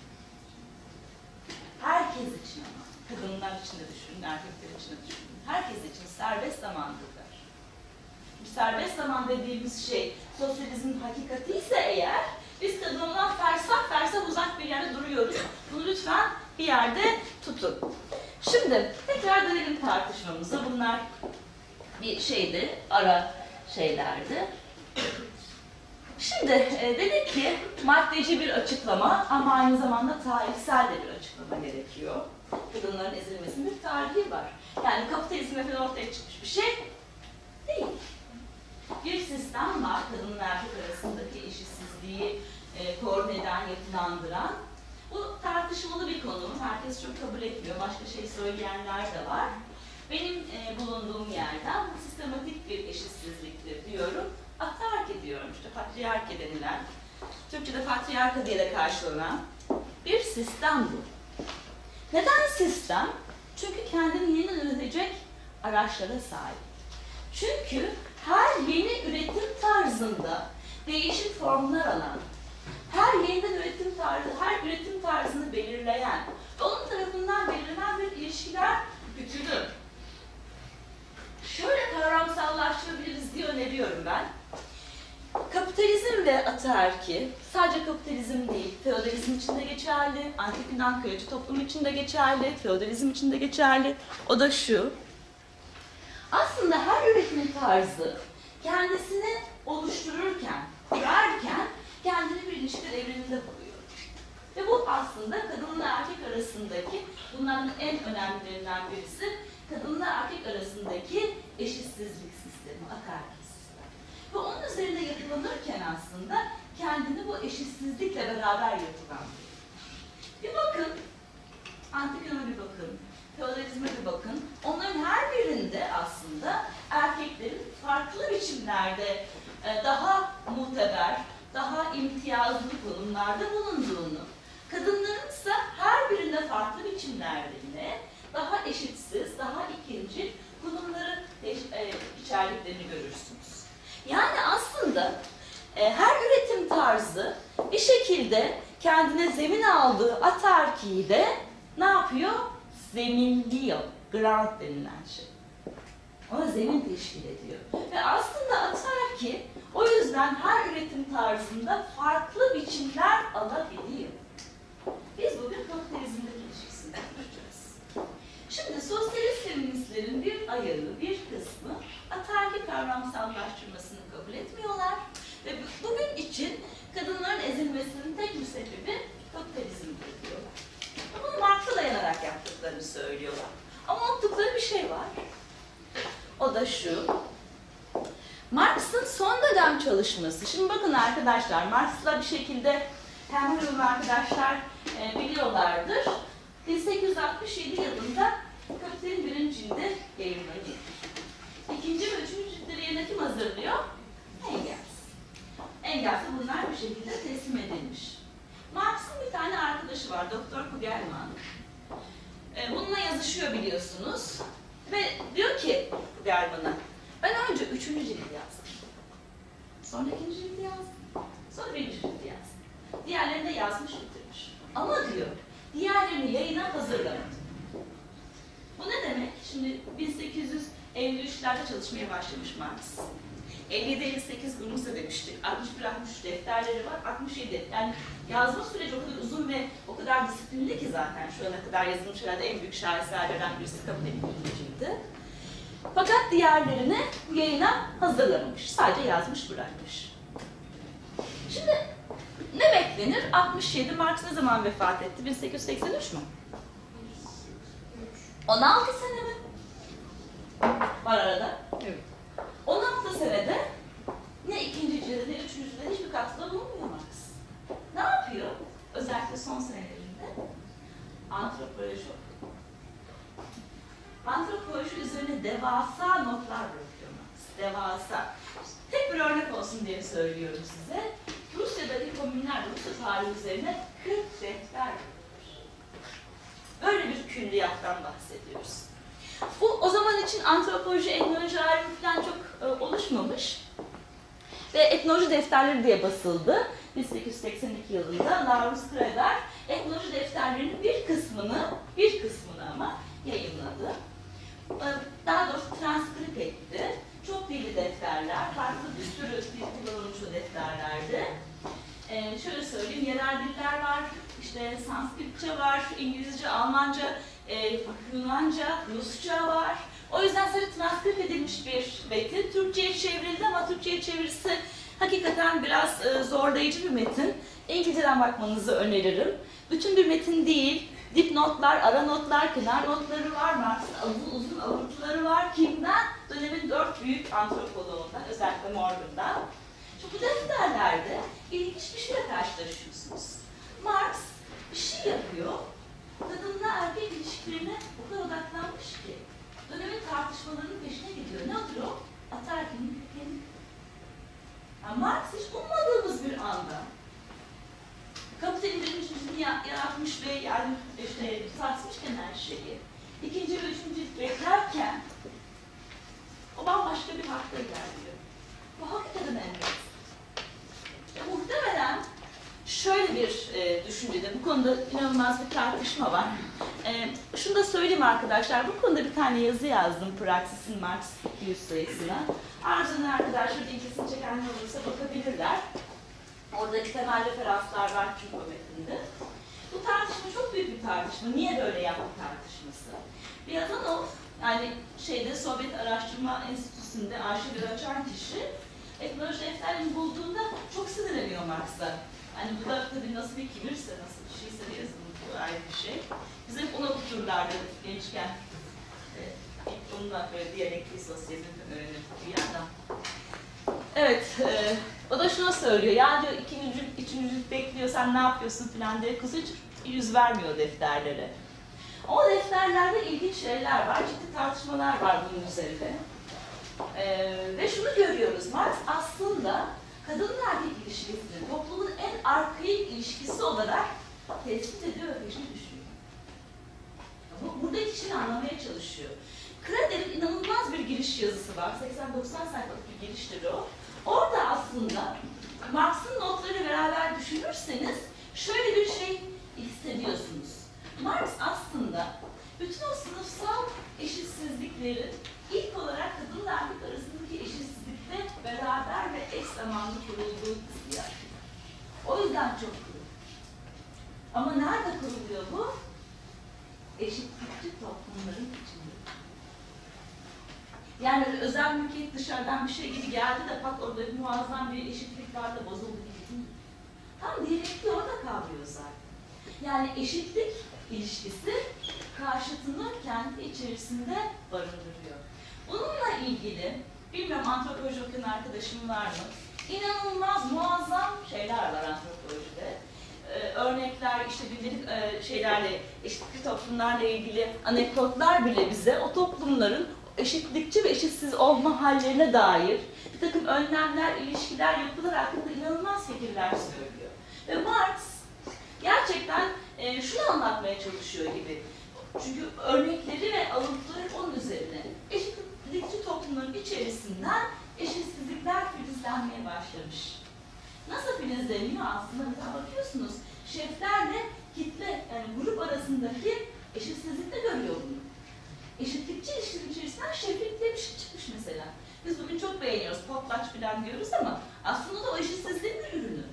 Herkes için ama. Kadınlar için de düşünün, erkekler için de düşünün. Herkes için serbest zamandır. Bu serbest zaman dediğimiz şey sosyalizmin hakikati ise eğer biz kadınlar fersah fersah uzak bir yerde duruyoruz. Bunu lütfen bir yerde tutun. Şimdi tekrar dönelim tartışmamıza. Bunlar bir şeydi, ara şeylerdi. Şimdi e, dedik ki maddeci bir açıklama ama aynı zamanda tarihsel de bir açıklama gerekiyor. Kadınların ezilmesinin bir tarihi var. Yani kapitalizmle falan ortaya çıkmış bir şey değil. Bir sistem var, kadınla erkek arasındaki eşitsizliği e, koordine eden, yapılandıran. Bu tartışmalı bir konu, herkes çok kabul etmiyor, başka şey söyleyenler de var. Benim e, bulunduğum yerden sistematik bir eşitsizliktir diyorum. Atark ediyorum, işte patriarke denilen, Türkçe'de patriarka diye de karşılanan bir sistem bu. Neden sistem? Çünkü kendini yeniden üretecek araçlara sahip. Çünkü her yeni üretim tarzında değişik formlar alan, her yeniden üretim tarzı, her üretim tarzını belirleyen onun tarafından belirlenen bir ilişkiler bütünü. Şöyle kavramsallaştırabiliriz diye öneriyorum ben. Kapitalizm ve ataerki sadece kapitalizm feodalizm için de geçerli, antik Yunan köyücü toplum için de geçerli, feodalizm için de geçerli. O da şu, aslında her üretim tarzı kendisini oluştururken, kurarken kendini bir ilişki evreninde buluyor. Ve bu aslında kadınla erkek arasındaki, bunların en önemlilerinden birisi, kadınla erkek arasındaki eşitsizlik sistemi, ataerki sistemi. Ve onun üzerinde yapılanırken aslında kendini bu eşitsizlikle beraber yapılandırıyor. Bir bakın, antik Yunan'a bir bakın, feodalizme bir bakın. Onların her birinde aslında erkeklerin farklı biçimlerde e, daha muteber, daha imtiyazlı konumlarda bulunduğunu, kadınların ise her birinde farklı biçimlerde yine daha eşitsiz, daha ikinci konumları eş- e, içerdiklerini görürsünüz. Yani aslında e, her üretim tarzı bir şekilde kendine zemin aldığı atarkiyi de ne yapıyor? Zeminliyor. Grant denilen şey. Ona zemin teşkil ediyor. Ve aslında atarki o yüzden her üretim tarzında farklı biçimler alabiliyor. Biz bugün kapitalizmdeki ilişkisini konuşacağız. Şimdi sosyalist feministlerin bir ayağı, bir kısmı atarki kavramsallaştırmasını kabul etmiyorlar. Ve bu- bugün için kadınların ezilmesinin tek bir sebebi kapitalizmdir diyorlar. Bunu Marx'a dayanarak yaptıklarını söylüyorlar. Ama unuttukları bir şey var. O da şu. Marx'ın son dönem çalışması. Şimdi bakın arkadaşlar, Marx'la bir şekilde hem Hürüm arkadaşlar e, biliyorlardır. 1867 yılında Kapital'in birinci cildi yayınlanıyor. İkinci ve üçüncü ciltleri yerine kim hazırlıyor? Engels. Engels'e bunlar bir şekilde teslim edilmiş. Marx'ın bir tane arkadaşı var, Doktor Kugelman. E, bununla yazışıyor biliyorsunuz. Ve diyor ki Kugelman'a, ben önce üçüncü cildi yazdım. Sonra ikinci cildi yazdım. Sonra birinci cildi yazdım. Diğerlerini de yazmış bitirmiş. Ama diyor, diğerlerini yayına hazırlamadım. Bu ne demek? Şimdi 1853'lerde çalışmaya başlamış Marx. 57-58 Gurmuz'a demiştik. 61-63 defterleri var. 67. Yani yazma süreci o kadar uzun ve o kadar disiplinli ki zaten şu ana kadar yazılmış herhalde en büyük şaheserlerden birisi kabul edilmişti. Fakat diğerlerini yayına hazırlamamış. Sadece yazmış bırakmış. Şimdi ne beklenir? 67 Marx ne zaman vefat etti? 1883 mü? 16 sene mi? Var arada. Evet. 16 senede ne ikinci cilde ne üçüncü cilde hiçbir katkıda bulunmuyor Marx. Ne yapıyor? Özellikle son senelerinde antropoloji. Antropoloji üzerine devasa notlar bırakıyor Marx. devasa. Tek bir örnek olsun diye söylüyorum size. Rusya'daki komünler Rusya tarihi üzerine 40 defter yazılmış. Böyle bir külliyattan bahsediyoruz. Bu o zaman için antropoloji, etnoloji alemi falan çok e, oluşmamış. Ve etnoloji defterleri diye basıldı. 1882 yılında Laurens Kreber etnoloji defterlerinin bir kısmını, bir kısmını ama yayınladı. Ee, Daha doğrusu transkript etti. Çok dilli defterler, farklı bir sürü dil kullanılmış o defterlerde. Ee, şöyle söyleyeyim, yerel diller var, işte Sanskritçe var, İngilizce, Almanca, e, Yunanca, Rusça var. O yüzden sadece transkript edilmiş bir metin. Türkçe'ye çevrildi ama Türkçe'ye çevirisi hakikaten biraz e, zorlayıcı bir metin. İngilizceden bakmanızı öneririm. Bütün bir metin değil, dipnotlar, ara notlar, kenar notları var, Marx'ın uzun avuntuları var. Kimden? Dönemin dört büyük antropoloğundan, özellikle Morgan'dan. Şimdi bu defterlerde ilginç bir şeyle karşılaşıyorsunuz. Marx şey yapıyor, kadınla erkek ilişkilerine o kadar odaklanmış ki dönemin tartışmalarının peşine gidiyor. Nedir o? Ataerkinin kökeni. Yani Marx hiç ummadığımız bir anda kapitalizmin ya- yaratmış ve yani işte sarsmışken her şeyi, ikinci ve üçüncü beklerken o bambaşka bir hakta ilerliyor. Bu hakikaten enteresan. E, muhtemelen şöyle bir e, düşüncede, bu konuda inanılmaz bir tartışma var. E, şunu da söyleyeyim arkadaşlar, bu konuda bir tane yazı yazdım Praxis'in Marx 200 sayısına. Arzu eden arkadaşlar ilgisini çekenler olursa bakabilirler. Oradaki temel referanslar var çünkü o metinde. Bu tartışma çok büyük bir tartışma. Niye böyle yaptı tartışması? Birazdan o yani şeyde Sovyet Araştırma Enstitüsü'nde arşivleri açan kişi etnoloji defterlerini bulduğunda çok sinirleniyor Marx'a. Yani bu da tabii nasıl bir kibirse, nasıl bir şeyse bir yazılım bu ayrı bir şey. Biz hep ona tuturlardı gençken. Ee, ilk onunla böyle diyalektik sosyalizm öğrenirdik bir yandan. Evet, e, o da şunu söylüyor. Ya diyor ikinci cilt, üçüncü cilt bekliyor, sen ne yapıyorsun falan diye. Kız hiç yüz vermiyor defterlere. O defterlerde ilginç şeyler var, ciddi tartışmalar var bunun üzerine. E, ve şunu görüyoruz, Marx aslında kadınla erkek ilişkisini toplumun en arkaik ilişkisi olarak tespit ediyor ve peşine düşüyor. Bu, buradaki kişini anlamaya çalışıyor. Krader'in inanılmaz bir giriş yazısı var. 80-90 sayfalık bir giriştir o. Orada aslında Marx'ın notları beraber düşünürseniz şöyle bir şey hissediyorsunuz. Marx aslında bütün o sınıfsal eşitsizliklerin ilk olarak kadınla erkek arasındaki eşitsizlikte beraber ve eş zamanlı kurulduğu hissiyat. O yüzden çok kuruluyor. Ama nerede kuruluyor bu? Eşitlikçi toplumların içinde. Yani özel mülkiyet dışarıdan bir şey gibi geldi de pat orada bir muazzam bir eşitlik var da bozuldu gibi değil. Tam diyalektiği orada kavrıyor zaten. Yani eşitlik ilişkisi karşıtını kendi içerisinde barındırıyor. Bununla ilgili, bilmiyorum antropoloji okuyan arkadaşım var mı? İnanılmaz muazzam şeyler var antropolojide. Ee, örnekler, işte gündelik e, şeylerle, eşitlikçi toplumlarla ilgili anekdotlar bile bize o toplumların eşitlikçi ve eşitsiz olma hallerine dair bir takım önlemler, ilişkiler, yapılar hakkında inanılmaz fikirler söylüyor. Ve Marx gerçekten e, şunu anlatmaya çalışıyor gibi. Çünkü örnekleri ve alıntıları onun üzerine. Eşitlikçi toplumların içerisinden eşitsizlikler filizlenmeye başlamış. Nasıl filizleniyor aslında? Mesela bakıyorsunuz şeflerle kitle, yani grup arasındaki eşitsizlik de görüyor bunu. Eşitlikçi ilişkinin içerisinden şeflik diye bir şey çıkmış mesela. Biz bugün çok beğeniyoruz, potlatch falan diyoruz ama aslında da o eşitsizliğin bir ürünü.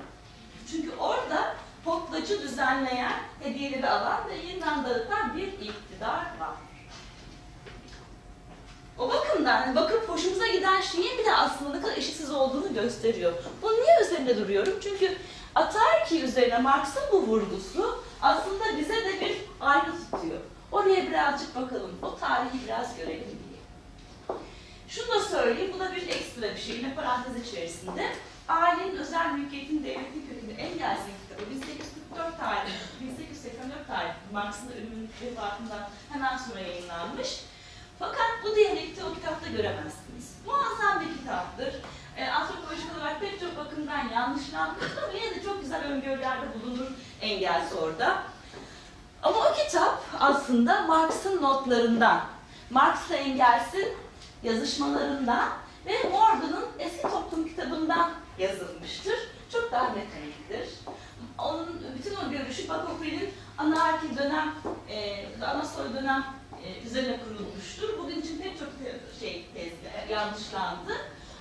Çünkü orada potlacı düzenleyen, hediyeleri alan ve yeniden dağıtan bir iktidar var. O bakımdan hani bakıp hoşumuza giden şeyin bir de aslında eşitsiz olduğunu gösteriyor. Bunu niye üzerinde duruyorum? Çünkü Ataerki üzerine Marx'ın bu vurgusu aslında bize de bir ayna tutuyor. Oraya birazcık bakalım, o tarihi biraz görelim diye. Şunu da söyleyeyim, bu da bir ekstra bir şey, yine parantez içerisinde. Ailenin özel mülkiyetin devletin kökünü Engels'in kitabı 1844 tarihli, 1884 tarihli Marx'ın ölümünün vefatından hemen sonra yayınlanmış. Fakat bu diyalekti o kitapta göremezsiniz. Muazzam bir kitaptır. E, antropolojik olarak pek çok bakımdan yanlışlanmıştır ama yine de çok güzel öngörülerde bulunur Engels orada. Ama o kitap aslında Marx'ın notlarından, Marx'la Engels'in yazışmalarından ve Morgan'ın Eski Toplum kitabından yazılmıştır. Çok daha mekaniktir. Onun bütün o görüşü Bakunin'in anarki dönem, e, ana soy dönem e, üzerine kurulmuştur. Bugün için pek çok şey tez, yanlışlandı.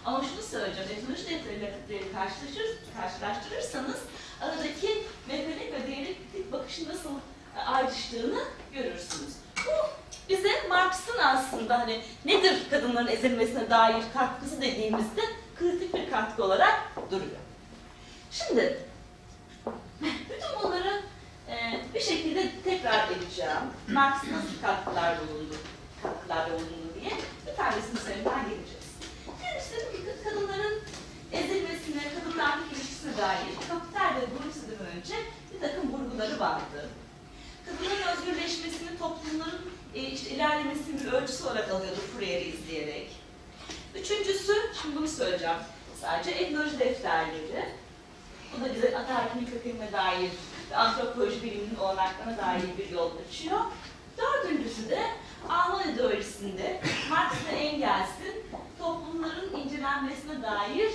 Ama şunu söyleyeceğim, etnoloji defterleri karşılaşır, karşılaştırırsanız aradaki mekanik ve diyalektik bakışın nasıl e, ayrıştığını görürsünüz. Bu bize Marx'ın aslında hani nedir kadınların ezilmesine dair katkısı dediğimizde kritik bir katkı olarak duruyor. Şimdi bütün bunları bir şekilde tekrar edeceğim. Marx nasıl katkılar bulundu, katkılarda bulundu diye bir tanesinin üzerinden geleceğiz. Birincisi kadınların ezilmesine, kadınla erkek ilişkisine dair kapital ve Brux'den önce bir takım vurguları vardı. Kadınların özgürleşmesini toplumların e, işte ilerlemesinin bir ölçüsü olarak alıyordu Fourier'i izleyerek. Üçüncüsü, şimdi bunu söyleyeceğim, sadece etnoloji defterleri. Bu da bize ataerkinin kökenine dair ve antropoloji biliminin olanaklarına dair bir yol açıyor. Dördüncüsü de Alman ideolojisinde Marx ve Engels'in toplumların incelenmesine dair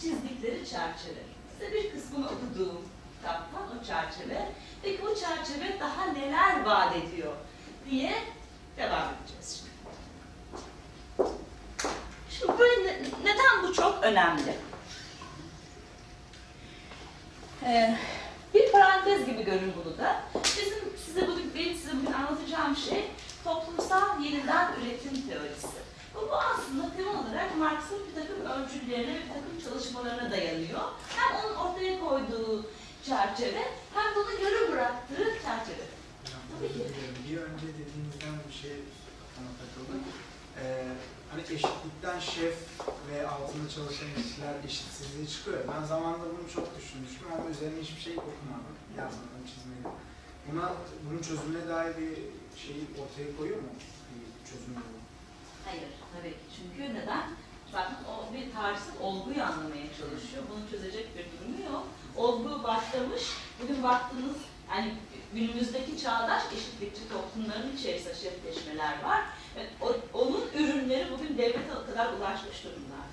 çizdikleri çerçeve. Size bir kısmını okuduğum kitaptan o çerçeve. Peki bu çerçeve daha neler vaat ediyor diye devam edeceğiz şimdi. Şimdi böyle ne- neden bu çok önemli? Ee, bir parantez gibi görün bunu da. Bizim size bugün, benim size bugün anlatacağım şey toplumsal yeniden üretim teorisi. Bu, bu aslında temel olarak Marx'ın bir takım öncüllerine ve bir takım çalışmalarına dayanıyor. Hem onun ortaya koyduğu çerçeve hem bunu yarı bıraktığı çerçeve. Tabii ki. Bir önce dediğinizden bir şey kafama takıldı. Ee, hani eşitlikten şef ve altında çalışan işçiler eşitsizliği çıkıyor. Ben zamanında bunu çok düşünmüştüm ama üzerine hiçbir şey okumadım. Yazmadım, çizmedim. Buna, bunun çözümüne dair bir şey ortaya koyuyor mu? Bir çözüm yolu. Hayır, tabii ki. Çünkü neden? Zaten o bir tarihsel olguyu anlamaya çalışıyor. Bunu çözecek bir durumu yok. Olgu başlamış. Bugün baktığınız yani günümüzdeki çağdaş eşitlikçi toplumların içerisinde şefleşmeler var. O- onun ürünleri bugün devlete kadar ulaşmış durumlar.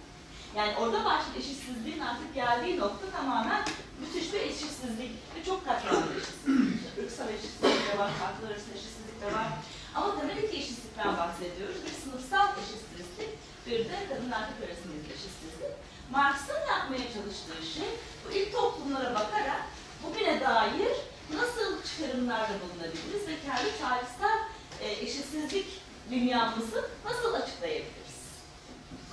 Yani orada başlayan eşitsizliğin artık geldiği nokta tamamen müthiş bir eşitsizlik ve çok katmanlı eşitsizlik. Irksal eşitsizlik de var, farklı arasında eşitsizlik de var. Ama tabii ki eşitsizlikten bahsediyoruz. Bir sınıfsal eşitsizlik, bir de kadın erkek arasındaki eşitsizlik. Marx'ın yapmaya çalıştığı şey bu ilk toplumlara bakarak bugüne dair nasıl çıkarımlarda bulunabiliriz ve kendi tarihsel e, eşitsizlik dünyamızı nasıl açıklayabiliriz?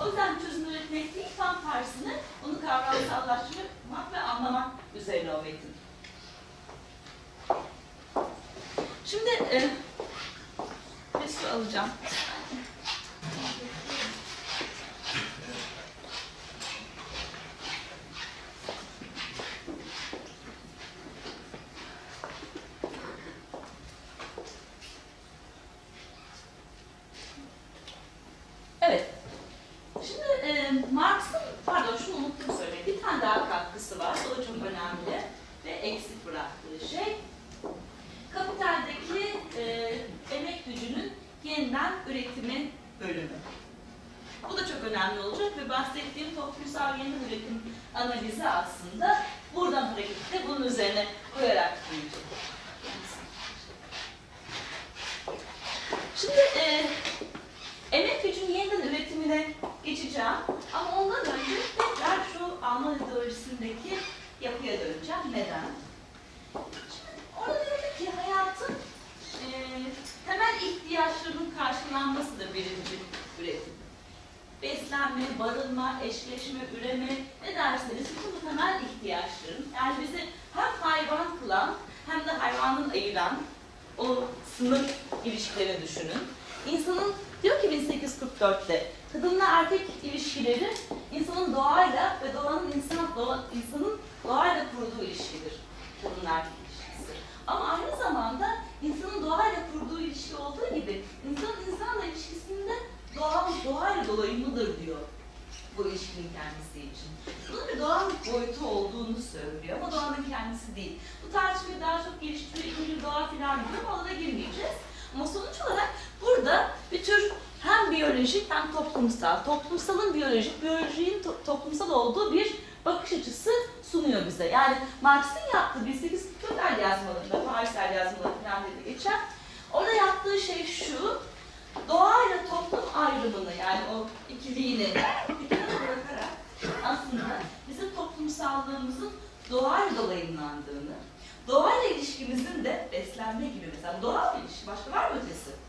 O yüzden çözüm üretmek değil, tam tersine onu kavramsallaştırmak ve anlamak üzerine o metin. Şimdi e, bir su alacağım. Evet. Şimdi e, Marx'ın, pardon şunu unuttum söylemeyi, bir tane daha katkısı var. O da çok önemli ve eksik bıraktığı şey. Kapitaldeki e, emek gücünün yeniden üretimin bölümü. Bu da çok önemli olacak ve bahsettiğim toplumsal yeniden üretim analizi aslında buradan hareketle bunun üzerine koyarak büyüyecek. Şimdi e, emek gücünün yeniden üretimine geçeceğim ama ondan önce tekrar şu Alman ideolojisindeki yapıya döneceğim. Neden? Şimdi orada diyor ki hayatın e, temel ihtiyaçlarının karşılanmasıdır birinci üretim. Beslenme, barınma, eşleşme, üreme ne derseniz bütün bu temel ihtiyaçların yani bizi hem hayvan kılan hem de hayvanın ayıran o sınır ilişkilerini düşünün. İnsanın diyor ki 1844'te kadınla erkek ilişkileri insanın doğayla ve doğanın insan, doğa, insanın doğayla kurduğu ilişkidir. Kadın erkek ilişkisi. Ama aynı zamanda insanın doğayla kurduğu ilişki olduğu gibi insanın insanla ilişkisinde doğa, doğayla dolayımlıdır diyor bu ilişkinin kendisi için. Bunun bir doğal bir boyutu olduğunu söylüyor ama doğanın kendisi değil. Bu tartışmayı daha çok geliştiriyor, ikinci doğa filan ama ona girmeyeceğiz. Ama sonuç olarak burada bir tür hem biyolojik hem toplumsal, toplumsalın biyolojik, biyolojinin to- toplumsal olduğu bir bakış açısı sunuyor bize. Yani Marx'ın yaptığı 1844 yazmalarında, Paris el yazmaları falan dedi geçen, orada yaptığı şey şu, doğayla toplum ayrımını yani o ikiliğini bir kenara bırakarak aslında bizim toplumsallığımızın doğayla dolayımlandığını, doğayla ilişkimizin de beslenme gibi mesela doğal ilişki, başka var mı ötesi?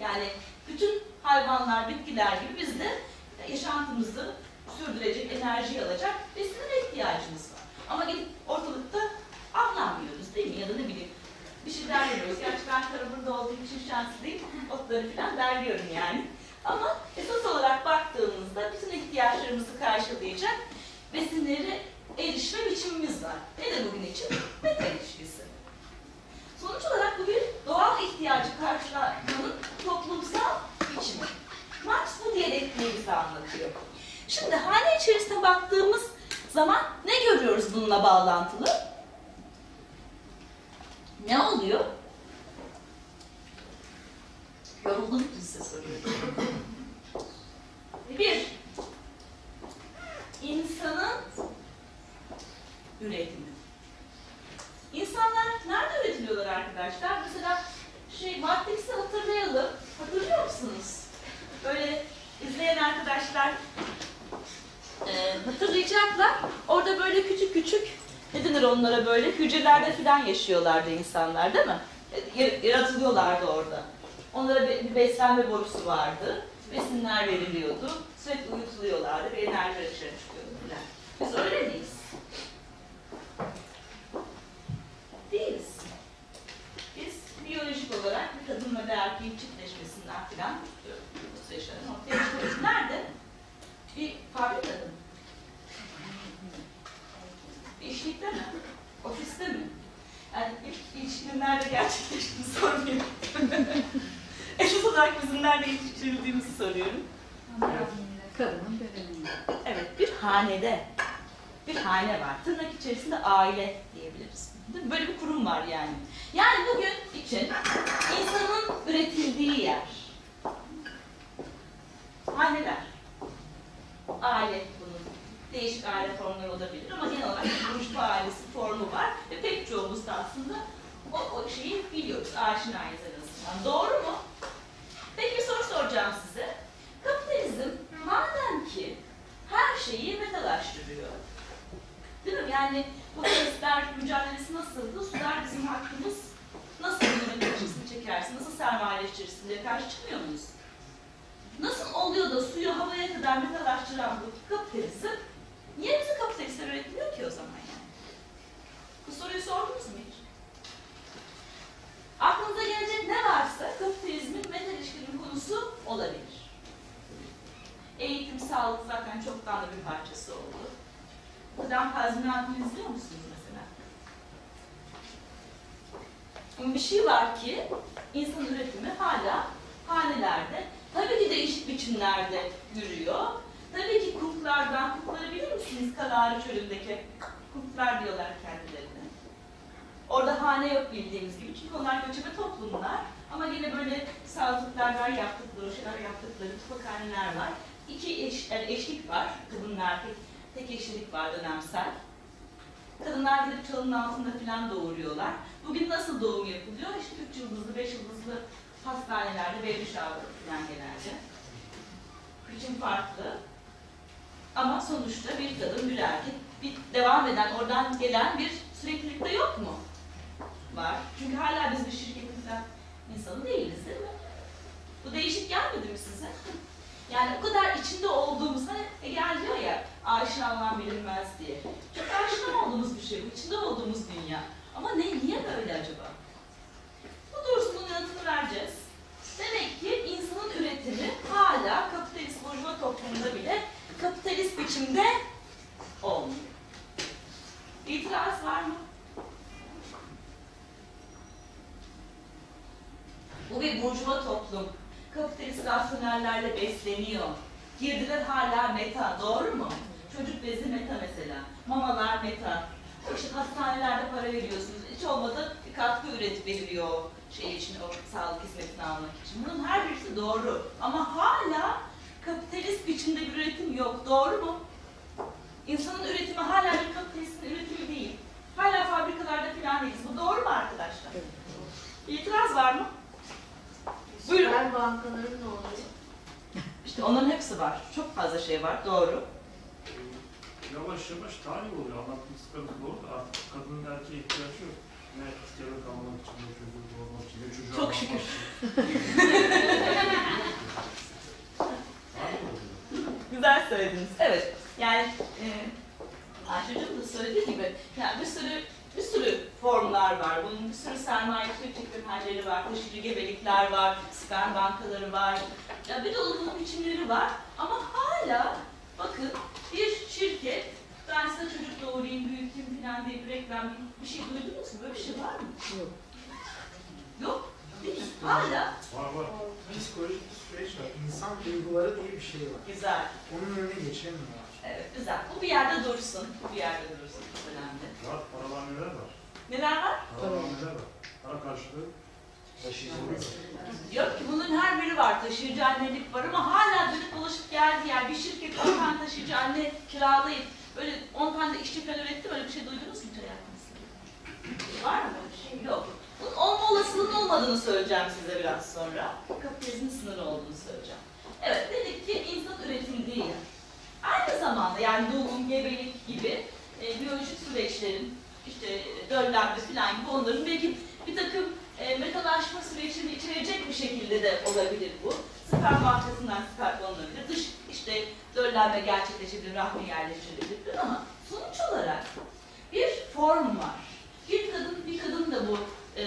Yani bütün hayvanlar, bitkiler gibi biz de yaşantımızı sürdürecek, enerji alacak besinlere ihtiyacımız var. Ama gidip ortalıkta avlanmıyoruz değil mi? Ya da ne bileyim bir şey derliyoruz. Gerçi ben tarafında olduğum için şanslıyım. Otları falan derliyorum yani. Ama esas olarak baktığımızda bütün ihtiyaçlarımızı karşılayacak besinlere erişme biçimimiz var. Ne de bugün için? Meta ilişkisi. Sonuç olarak bu bir doğal ihtiyacı karşılamanın toplumsal biçimi. Marx bu diyalektiği bize anlatıyor. Şimdi hane içerisine baktığımız zaman ne görüyoruz bununla bağlantılı? Ne oluyor? Yoruldum için size soruyorum. Bir, insanın üretimi. İnsanlar nerede üretiliyorlar arkadaşlar? Mesela şey Matrix'i hatırlayalım. Hatırlıyor musunuz? Böyle izleyen arkadaşlar e, hatırlayacaklar. Orada böyle küçük küçük ne denir onlara böyle hücrelerde falan yaşıyorlardı insanlar değil mi? E, Yaratılıyorlardı orada. Onlara bir beslenme borusu vardı. Besinler veriliyordu. Sürekli uyutuluyorlardı. Bir enerji dışarı çıkıyordu. Biz öyle miyiz? Değiliz. Biz biyolojik olarak bir kadın ve bir erkeğin çiftleşmesinden filan bu süreçlerin ortaya çıkıyoruz. Nerede? Bir fabrikada mı? Bir işlikte mi? Ofiste mi? Yani ilk ilişkinin nerede gerçekleştiğini sormuyorum. <laughs> Esas olarak bizim nerede yetiştirildiğimizi soruyorum. Kadının bedeninde. Evet, bir hanede. Bir hane var. Tırnak içerisinde aile diyebiliriz. Böyle bir kurum var yani. Yani bugün için insanın üretildiği yer. Haneler. Aile bunun. Değişik aile formları olabilir ama genel olarak buluşma ailesi formu var. Ve pek çoğumuz da aslında o, o şeyi biliyoruz. Aşinayız en azından. Doğru mu? Peki bir soru soracağım size. Kapitalizm madem ki her şeyi metalaştırıyor. Değil mi? Yani bu testler mücadelesi nasıldı? Sular bizim hakkımız. Nasıl bunu metallaştırırsın çekersin? Nasıl sermayeleştirirsin diye karşı çıkmıyor muyuz? Nasıl oluyor da suyu havaya kadar metalaştıran bu kapitalizm niye bizi kapitalistler üretmiyor ki o zaman yani? Bu soruyu sordunuz mu hiç? Aklınıza gelecek ne varsa kapitalizmin metal ilişkinin konusu olabilir. Eğitim, sağlık zaten çoktan da bir parçası oldu. Gıdan tazminatını izliyor musunuz mesela? Ama bir şey var ki insan üretimi hala hanelerde, tabii ki değişik biçimlerde yürüyor. Tabii ki kuklardan, kukları bilir misiniz? Kalari çölündeki kuklar diyorlar kendilerine. Orada hane yok bildiğimiz gibi çünkü onlar göçebe toplumlar. Ama yine böyle sağlıklardan yaptıkları, şeyler yaptıkları tufakhaneler var. İki eş, yani eşlik var, kadın ve erkek. Tek eşlilik var dönemsel. Kadınlar gidip çalının altında falan doğuruyorlar. Bugün nasıl doğum yapılıyor? İşte üç yıldızlı, beş yıldızlı hastanelerde baby shower falan genelde. Biçim farklı. Ama sonuçta bir kadın, bir erkek, bir devam eden, oradan gelen bir süreklilik de yok mu? Var. Çünkü hala biz bir şirketin insanı değiliz değil mi? Bu değişik gelmedi mi size? Yani o kadar içinde olduğumuz, hani Egel diyor ya, aşina olan bilinmez diye. Çok aşina olduğumuz bir şey bu, içinde olduğumuz dünya. Ama ne, niye böyle acaba? Bu doğrusunun yanıtını vereceğiz. Demek ki insanın üretimi hala kapitalist burjuva toplumunda bile kapitalist biçimde olmuyor. İtiraz var mı? Bu bir burjuva toplum. Kapitalist rasyonellerle besleniyor. Girdiler hala meta, doğru mu? Çocuk bezi meta mesela. Mamalar meta. İşte hastanelerde para veriyorsunuz. Hiç olmadı bir katkı üretip veriliyor şey için, o sağlık hizmetini almak için. Bunun her birisi doğru. Ama hala kapitalist biçimde bir üretim yok. Doğru mu? İnsanın üretimi hala bir kapitalistin üretimi değil. Hala fabrikalarda falan değiliz. Bu doğru mu arkadaşlar? İtiraz var mı? Buyurun. Ben bankaların ne oluyor? İşte onların hepsi var. Çok fazla şey var. Doğru. Yavaş yavaş tarih oluyor. Anlatmak sıkıntı doğru da artık kadının erkeğe ihtiyacı yok. Ne askerde kalmak için, ne çocuğu doğurmak için, ne çocuğu Çok şükür. <laughs> Güzel söylediniz. Evet. Yani e, Ayşe'cim de söylediği gibi yani bir sürü bir sürü formlar var. Bunun bir sürü sermaye tüketim halleri var, taşıcı gebelikler var, sperm bankaları var. Ya bir dolu bunun biçimleri var. Ama hala bakın bir şirket ben size çocuk doğurayım, büyüteyim falan diye bir reklam bir şey duydunuz mu? Böyle bir şey var mı? Yok. Yok. Değil? Hala Var var. Psikolojik bir süreç var. İnsan duyguları diye bir şey var. güzel. Onun önüne geçemiyorlar. Evet güzel. Bu bir yerde dursun. Bu bir yerde dursun. Çok önemli. Var, paralar neler var? Neler var? Paralar neler var? Para karşılığı Diyor ki bunun her biri var. Taşıyıcı annelik var ama hala dönüp dolaşıp geldi. Yani bir şirket 10 tane taşıyıcı anne kiralayıp böyle 10 tane de işçi falan üretti. Böyle bir şey duydunuz mu hayatınızda? Var mı böyle bir şey? Yok. Bunun olma olasılığının olmadığını söyleyeceğim size biraz sonra. Kapitalizmin sınırı olduğunu söyleyeceğim. Evet dedik ki insan üretim değil. Aynı zamanda yani doğum, gebelik gibi e, biyolojik süreçlerin işte döllenme falan gibi onların belki bir takım e, metalaşma sürecini içerecek bir şekilde de olabilir bu. Sperm bahçesinden sperm olabilir. Dış işte döllenme gerçekleşebilir, rahmi yerleştirilebilir ama sonuç olarak bir form var. Bir kadın, bir kadın da bu e,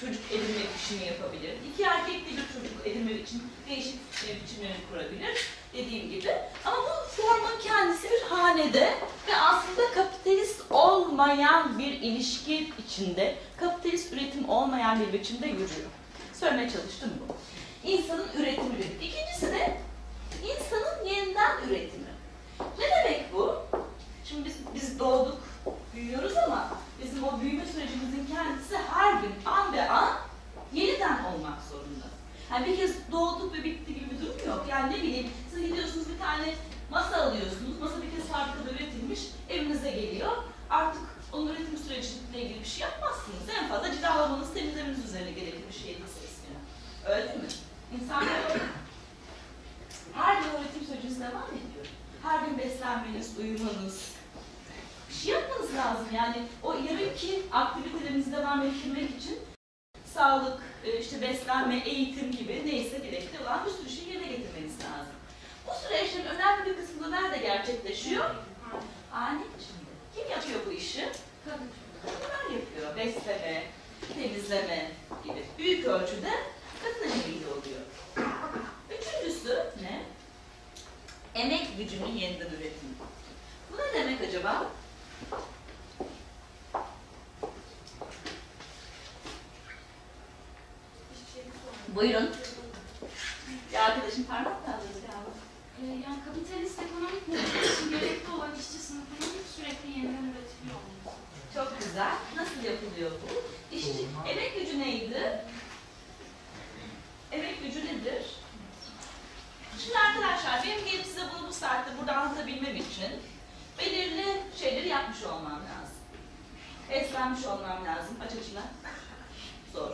çocuk edinme işini yapabilir. İki erkek de bir çocuk edinme için değişik e, biçimlerini kurabilir dediğim gibi. Ama bu formun kendisi bir hanede ve aslında kapitalist olmayan bir ilişki içinde, kapitalist üretim olmayan bir biçimde yürüyor. Söylemeye çalıştım bu. İnsanın üretimi. İkincisi de insanın yeniden üretimi. Ne demek bu? Şimdi biz, biz doğduk, büyüyoruz ama bizim o büyüme sürecimizin kendisi her gün an be an yeniden olmak zorunda. Yani bir kez doğduk ve bitti gibi bir durum yok. Yani ne bileyim siz gidiyorsunuz bir tane masa alıyorsunuz. Masa bir kez fabrikada üretilmiş evinize geliyor. Artık onun üretim süreciyle ilgili bir şey yapmazsınız. En fazla cilalamanız, temizlemeniz üzerine gerekli bir şey meselesine. Öyle mi? İnsanlar. Her gün üretim süreciniz devam ediyor. Her gün beslenmeniz, uyumanız, şey yapmanız lazım. Yani o yarınki aktivitelerinizi devam ettirmek için sağlık, e, işte beslenme, eğitim gibi neyse gerekli olan bir sürü şeyi yerine getirmeniz lazım. Bu süreçlerin önemli bir kısmı nerede gerçekleşiyor? Hane içinde. Kim yapıyor bu işi? Kadın. Kadınlar yapıyor. Besleme, temizleme gibi. Büyük ölçüde kadın emeğiyle oluyor. Üçüncüsü ne? Emek gücünün yeniden üretimi. Bu ne demek acaba? Buyurun. Bir arkadaşım parmak kaldırdı galiba. Ee, yani kapitalist ekonomik model için gerekli olan işçi sınıfının sürekli yeniden üretiliyor olması. Çok güzel. Nasıl yapılıyor bu? İşçi, emek gücü neydi? Emek gücü nedir? Şimdi arkadaşlar benim gelip size bunu bu saatte burada anlatabilmem için belirli şeyleri yapmış olmam lazım. Beslenmiş olmam lazım. Aç. Zor.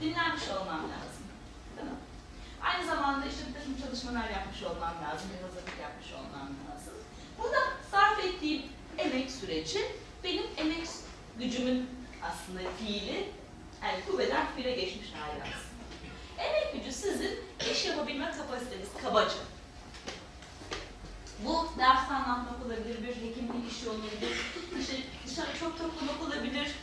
Dinlenmiş olmam lazım. Değil? Aynı zamanda işte bir takım çalışmalar yapmış olmam lazım. Bir hazırlık yapmış olmam lazım. Burada sarf ettiğim emek süreci benim emek gücümün aslında fiili, yani kuvveden fiile geçmiş hali aslında. Emek gücü sizin iş yapabilme kapasiteniz kabaca. Bu ders anlatmak olabilir, bir hekimlik işi olabilir, işte dışarı çok toplamak olabilir.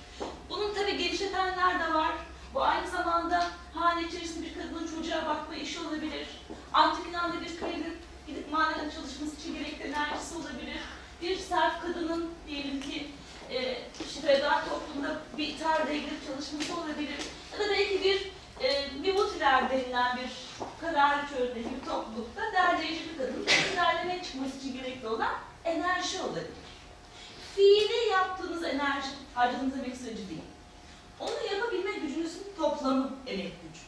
Bunun tabii genişletenler de var. Bu aynı zamanda hane içerisinde bir kadının çocuğa bakma işi olabilir. Antik Yunan'da bir kralın gidip maden çalışması için gerekli enerjisi olabilir. Bir serf kadının diyelim ki e, işte toplumda bir tarlaya girip çalışması olabilir. Ya da belki bir e, Mivutiler denilen bir kararı bir toplulukta derleyicilik adının istidarleme çıkması için gerekli olan enerji olabilir. Fiili yaptığınız enerji harcadığınız emek süreci değil. Onu yapabilme gücünüzün toplamı emek gücü.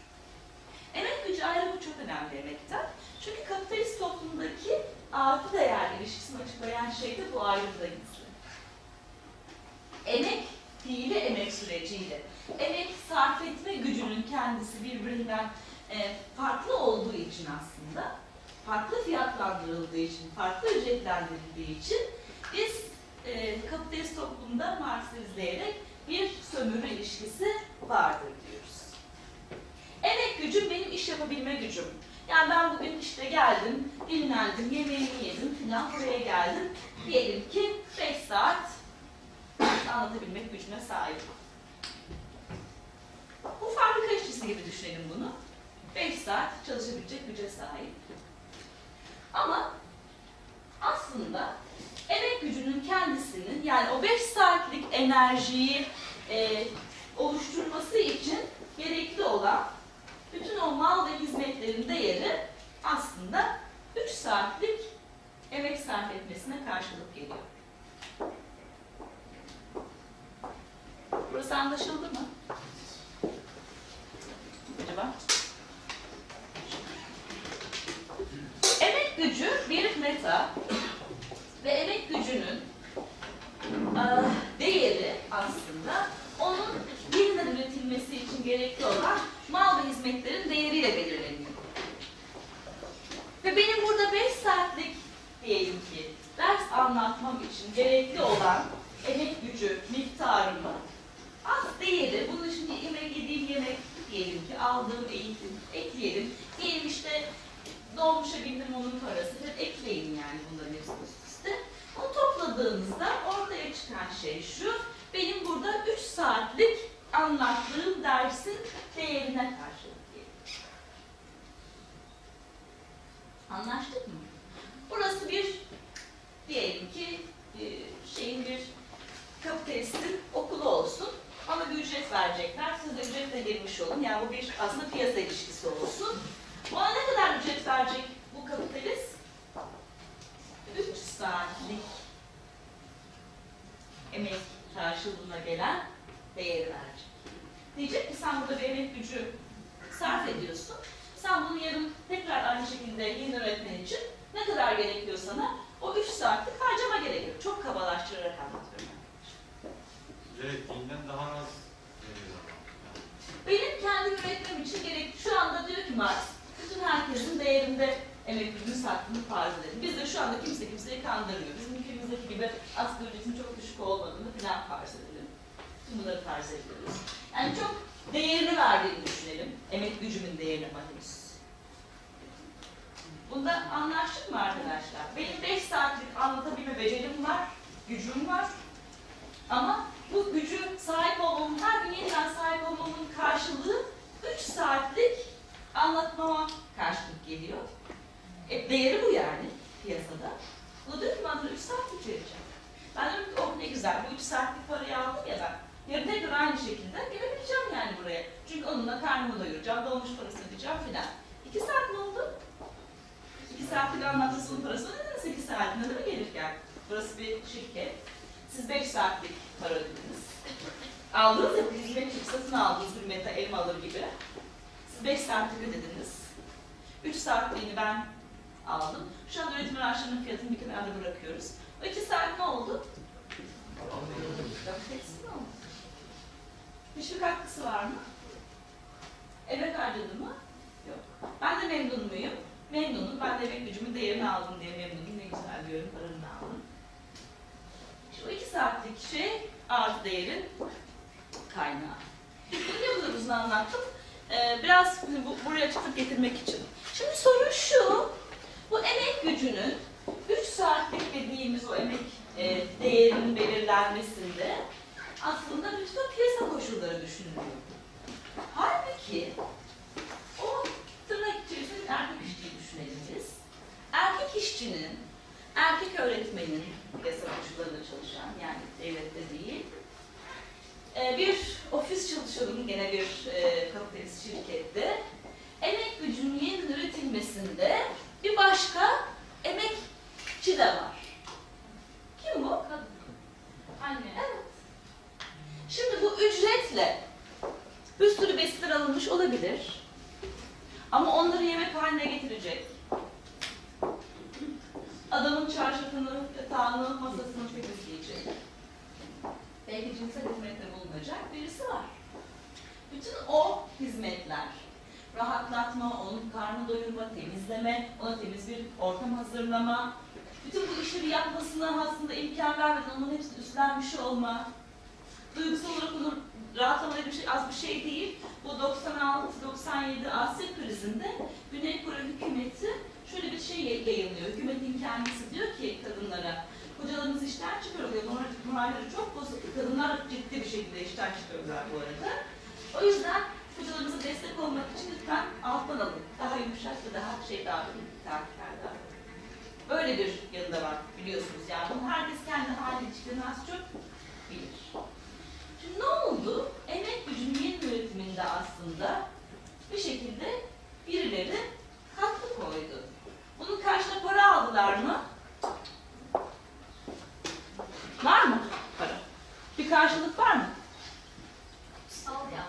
Emek gücü ayrımı çok önemli emekten. Çünkü kapitalist toplumdaki artı değer ilişkisini açıklayan şey de bu ayrımda. Emek, fiili emek süreciyle, emek sarf etme gücünün kendisi birbirinden e, farklı olduğu için aslında, farklı fiyatlandırıldığı için, farklı ücretlendirildiği için biz e, kapitalist toplumda Marx'ı izleyerek bir sömürü ilişkisi vardır diyoruz. Emek gücüm benim iş yapabilme gücüm. Yani ben bugün işte geldim, dinlendim, yemeğimi yedim filan buraya geldim. Diyelim ki 5 saat anlatabilmek gücüne sahibim. Bu fabrika işçisi gibi düşünelim bunu. 5 saat çalışabilecek güce sahip. Ama aslında emek gücünün kendisinin yani o 5 saatlik enerjiyi e, oluşturması için gerekli olan bütün o mal ve hizmetlerin değeri aslında 3 saatlik emek sarf etmesine karşılık geliyor. Burası anlaşıldı mı? Acaba? Emek gücü bir meta ve emek gücünün ah, değeri aslında onun yeniden üretilmesi için gerekli olan mal ve hizmetlerin değeriyle belirleniyor. Ve benim burada 5 saatlik diyelim ki ders anlatmam için gerekli olan emek gücü miktarımı az değeri, bunun için yemek yediğim yemek diyelim ki aldığım eğitim ekleyelim. Diyelim işte dolmuşa bindim onun parası ekleyin yani bunların hepsi üst üste. Onu topladığınızda ortaya çıkan şey şu, benim burada 3 saatlik anlattığım dersin değerine karşılık geliyor. Anlaştık mı? Burası bir diyelim ki e, şeyin bir kapitalistin okulu olsun ama bir ücret verecekler. Siz de ücretle girmiş olun. Yani bu bir aslında piyasa ilişkisi olsun. Bana ne kadar ücret verecek bu kapitalist? 3 saatlik emek karşılığına gelen değeri verecek. Diyecek ki sen burada bir emek gücü sarf ediyorsun. Sen bunu yarın tekrar aynı şekilde yeni öğretmen için ne kadar gerekiyor sana? O 3 saatlik harcama gerekiyor. Çok kabalaştırarak anlatıyorum. Ürettiğinden daha az veriyor. Benim kendim üretmem için gerek şu anda diyor ki Marx, bütün herkesin değerinde gücünü sattığını farz edelim. Biz de şu anda kimse kimseyi kandırmıyor. Bizim ülkemizdeki gibi asgari ücretin çok düşük olmadığını falan farz edelim. Tüm bunları farz ediyoruz. Yani çok değerini verdiğini düşünelim. Emek gücümün değerini henüz. Bunda anlaştık mı arkadaşlar? Benim 5 saatlik anlatabilme becerim var, gücüm var. Ama bu gücü sahip olmamın, her gün yeniden sahip olmamın karşılığı 3 saatlik anlatmama karşılık geliyor. E, değeri bu yani piyasada. Bu diyor ki ben sana 3 saatlik vereceğim. Ben diyorum ki oh ne güzel bu 3 saatlik parayı aldım ya ben. Yarın tekrar aynı şekilde gelebileceğim yani buraya. Çünkü onunla karnımı doyuracağım, dolmuş parasını ödeyeceğim filan. 2 saat ne oldu? 2 saatlik anlatmasının parası ödediniz 8 saatinde değil mi gelirken? Burası bir şirket. Siz 5 saatlik para ödediniz. Aldınız ya hizmet satın aldığınız bir meta elma alır gibi. Siz 5 saatlik ödediniz. 3 saatliğini ben aldım. Şu an üretim araçlarının fiyatını bir kenarda bırakıyoruz. O 2 saat ne oldu? Hiçbir katkısı var mı? Emek harcadı mı? Yok. Ben de memnun muyum? Memnunum. Ben de emek gücümün değerini aldım diye memnunum. Ne güzel diyorum, paranı aldım. Şu iki saatlik şey artı değerin kaynağı. Bunu bu kadar uzun anlattım? Ee, biraz bu, buraya çıkıp getirmek için. Şimdi soru şu, bu emek gücünün 3 saatlik dediğimiz o emek e, değerinin belirlenmesinde aslında bütün piyasa koşulları düşünülüyor. Halbuki o tırnak içerisinde erkek işçiyi düşünelim biz. Erkek işçinin, erkek öğretmenin piyasa koşullarında çalışan yani devlette değil, ee, bir ofis çalışıyordum gene bir e, kapitalist şirkette. Emek gücünün yeniden üretilmesinde bir başka emekçi de var. Kim bu? Kadın. Anne. Evet. Şimdi bu ücretle bir sürü besler alınmış olabilir. Ama onları yemek haline getirecek. Adamın çarşafını, tağını, masasını temizleyecek. Belki cinsel hizmette bulunacak birisi var. Bütün o hizmetler, rahatlatma, onun karnı doyurma, temizleme, ona temiz bir ortam hazırlama, bütün bu işleri yapmasına aslında imkan vermeden onun hepsini üstlenmiş olma, duygusal olarak onu rahatlamaları bir şey, az bir şey değil. Bu 96-97 Asya krizinde Güney Kore hükümeti şöyle bir şey yayınlıyor. Hükümetin kendisi diyor ki kadınlara, kocalarınız işten çıkarılıyor, moral- moralleri çok bozuk. Kadınlar ciddi bir şekilde işten çıkarıyorlar bu arada. O yüzden kocalarınıza destek olmak için lütfen alttan alın. Daha yumuşak ve daha şey davranın, takipler davranın. Böyle bir yanı da var biliyorsunuz yani. Bunu herkes kendi hali ilişkilerini az çok bilir. Şimdi ne oldu? Emek gücünün yeni üretiminde aslında bir şekilde birileri katkı koydu. Bunun karşına para aldılar mı? Var mı para? Bir karşılık var mı?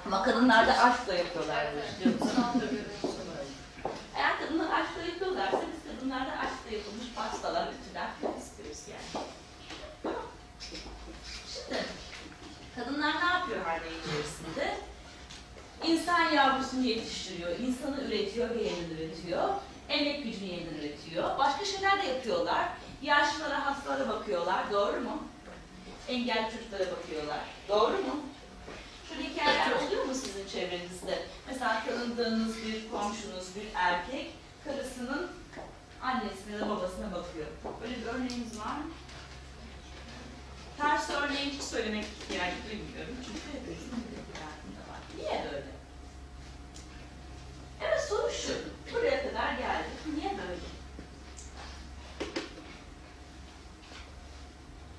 Ama kadınlar da aşkla yapıyorlar bu işi. diyor musun? Eğer kadınlar aşkla yapıyorlarsa biz kadınlarda aşkla yapılmış pastalar, ütüler istiyoruz yani. Tamam. Şimdi kadınlar ne yapıyor hane içerisinde? İnsan yavrusunu yetiştiriyor, insanı üretiyor ve yeniden üretiyor. Emek gücünü yeniden üretiyor. Başka şeyler de yapıyorlar. Yaşlılara, hastalara bakıyorlar. Doğru mu? Engelli çocuklara bakıyorlar. Doğru mu? Şöyle hikayeler oluyor mu sizin çevrenizde? Mesela tanıdığınız bir komşunuz, bir erkek karısının annesine da babasına bakıyor. Böyle bir örneğiniz var mı? Ters örneği hiç söylemek yani duymuyorum. Çünkü hepimizin. Niye böyle? Evet soru şu. Buraya kadar geldik. Niye böyle?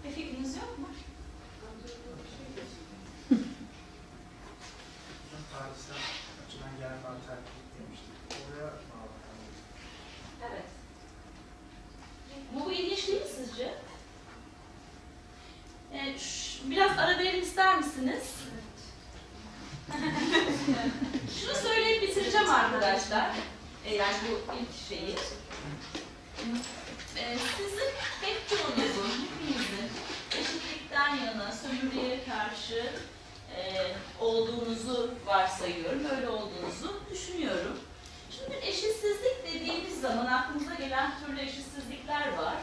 Bir fikriniz yok mu? Hocam tarihsel açıdan yer alternatif demiştik. Oraya bağlı. Evet. Bu ilginç değil mi sizce? Ee, ş- biraz ara verin ister misiniz? Şunu söyleyip bitireceğim arkadaşlar. Ee, yani bu ilk şeyi. Ee, sizin pek çoğunuzun, hepinizin eşitlikten yana, sömürüye karşı e, olduğunuzu varsayıyorum. Öyle olduğunuzu düşünüyorum. Şimdi bir eşitsizlik dediğimiz zaman aklımıza gelen türlü eşitsizlikler var.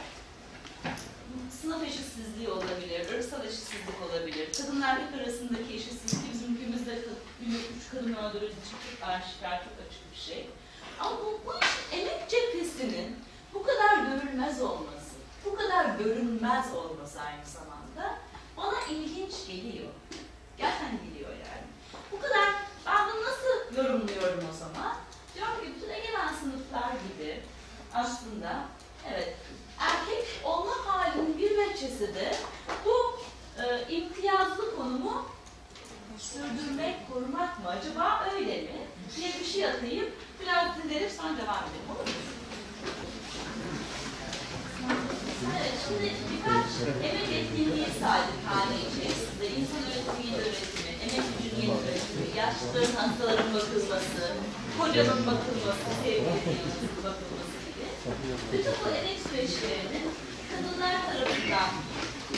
Sınıf eşitsizliği olabilir, ırksal eşitsizlik olabilir. Kadın erkek arasındaki eşitsizlik bizim ülkemizde kad- günde üç kadın öldürüldüğü için çok aşikar, çok açık bir şey. Ama bu, bu işin emek cephesinin bu kadar görülmez olması, bu kadar görünmez olması aynı zamanda bana ilginç geliyor. Gerçekten geliyor yani. Bu kadar, ben bunu nasıl yorumluyorum o zaman? Diyorum ki bütün egemen sınıflar gibi aslında evet erkek olma halinin bir veçesi de bu e, imtiyazlı konumu sürdürmek, korumak mı? Acaba öyle mi? diye bir şey atayım. Biraz dinlenip sonra devam edelim. Olur mu? Evet, şimdi birkaç emek etkinliği saydık hane içerisinde. İnsan üretimi, üretimi, emek gücünün yeni üretimi, yaşlıların, hastaların bakılması, kocanın bakılması, sevgilinin bakılması gibi. Bütün bu emek süreçlerinin kadınlar tarafından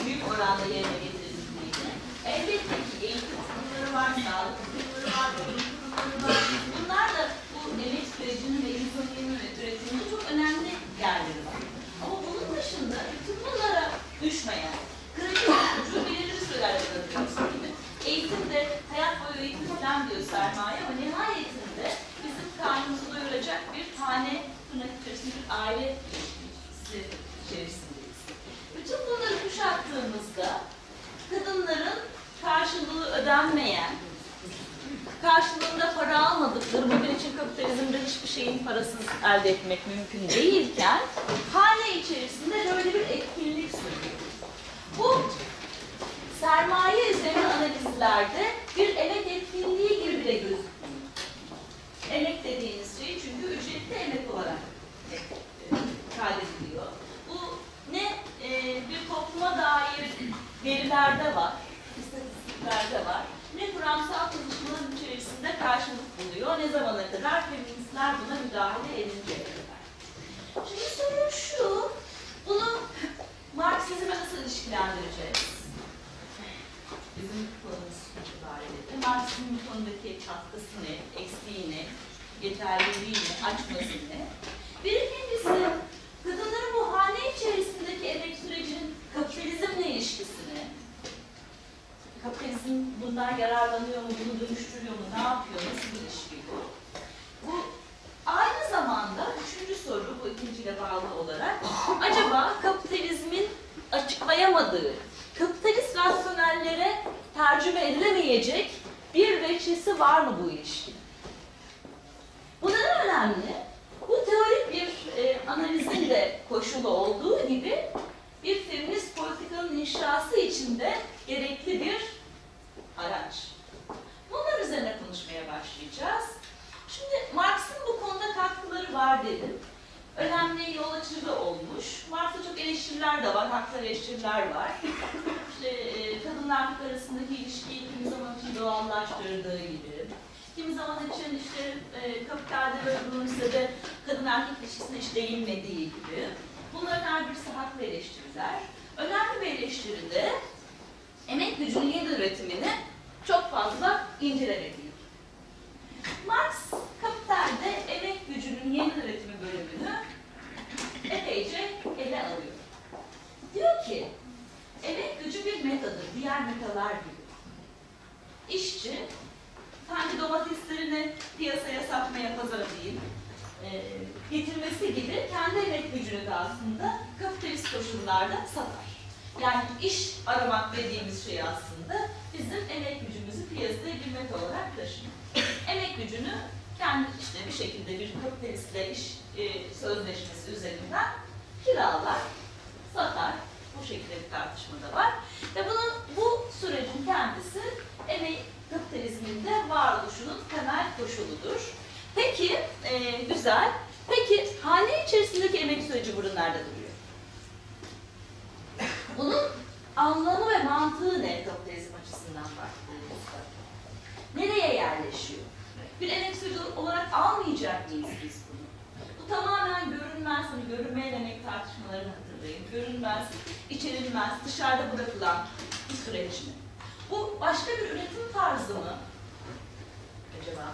büyük oranda yerine getirildiğini, elbette ki eğitim kurumları var, sağlık kurumları var, bilim kurumları var. Bunlar da bu emek sürecinin ve insan yeni üretiminde çok önemli yerleri var. Ama bunun dışında bütün bunlara düşmeyen, kritik ucu belirli bir sürelerde bırakıyoruz gibi. Eğitimde, hayat boyu eğitim falan diyor sermaye ama nihayetinde bizim karnımızı doyuracak bir hane, tırnak içerisinde bir aile ilişkisi içerisindeyiz. Bütün bunları kuşattığımızda kadınların karşılığı ödenmeyen, karşılığında para almadıkları, bugün için kapitalizmde hiçbir şeyin parasız elde etmek mümkün değilken, hane içerisinde böyle bir etkinlik sunuyor. Bu sermaye üzerine analizlerde bir emek etkinliği gibi bile gözüküyor. Emek dediğiniz şey çünkü ücretli emek olarak e, kaydediliyor. Bu ne e, bir topluma dair verilerde var, istatistiklerde var, ne kuramsal çalışmaların içerisinde karşılık buluyor. Ne zamana kadar? Feministler buna müdahale edinceye kadar. Şimdi sorun şu, bunu Marksizme nasıl ilişkilendireceğiz? Bizim konumuz itibariyle. Marksizmin bu konudaki katkısı ne, eksiği ne, yeterliliği ne, açması ne? Birincisi, kadınların bu hane içerisindeki emek sürecinin kapitalizmle ilişkisini, kapitalizm bundan yararlanıyor mu, bunu dönüştürüyor mu, ne yapıyor, nasıl bir ilişki bu? Bu aynı zamanda üçüncü soru, bu ikinciyle bağlı olarak, acaba kapitalizmin açıklayamadığı, kapitalist rasyonellere tercüme edilemeyecek bir veçesi var mı bu ilişkinin? Bu neden önemli? Bu teorik bir e, analizin de koşulu olduğu gibi bir feminist politikanın inşası için de gerekli bir araç. Bunlar üzerine konuşmaya başlayacağız. Şimdi Marx'ın bu konuda katkıları var dedim. Önemli yol açıcı olmuş. Marx'ta çok eleştiriler de var, haklı eleştiriler var. <laughs> İşte e, kadın erkek arasındaki ilişkiyi kimi zaman için doğallaştırdığı gibi. Kimi zaman için işte e, kapitalde böyle bulunursa da kadın erkek ilişkisine hiç değinmediği gibi. Bunların her birisi haklı eleştiriler. Önemli bir eleştiride emek gücünün yeniden üretimini çok fazla incelemediği. Marx kapitalde emek gücünün yeniden üretimi bölümünü epeyce ele alıyor. Diyor ki, emek gücü bir metadır, diğer metalar gibi. İşçi, sanki domateslerini piyasaya satmaya, pazara değil, e, getirmesi gibi kendi emek gücünü de aslında kapitalist koşullarda satar. Yani iş aramak dediğimiz şey aslında bizim emek gücümüzü piyasaya bir meta olarak taşımak. Emek gücünü kendi işte bir şekilde bir kapitalistle iş e, sözleşmesi üzerinden kiralar, satar. Bu şekilde bir tartışma da var. Ve bunun bu sürecin kendisi emek kapitalizmin de varoluşunun temel koşuludur. Peki, e, güzel. Peki hane içerisindeki emek süreci burada nerede duruyor? Bunun anlamı ve mantığı ne kapitalizm açısından baktığımızda? Nereye yerleşiyor? Bir emek süreci olarak almayacak mıyız biz bunu? Bu tamamen görünmez, hani görünmeye demek tartışmalarını hatırlayın. Görünmez, içerilmez, dışarıda bırakılan bir süreç mi? Bu başka bir üretim tarzı mı? Acaba?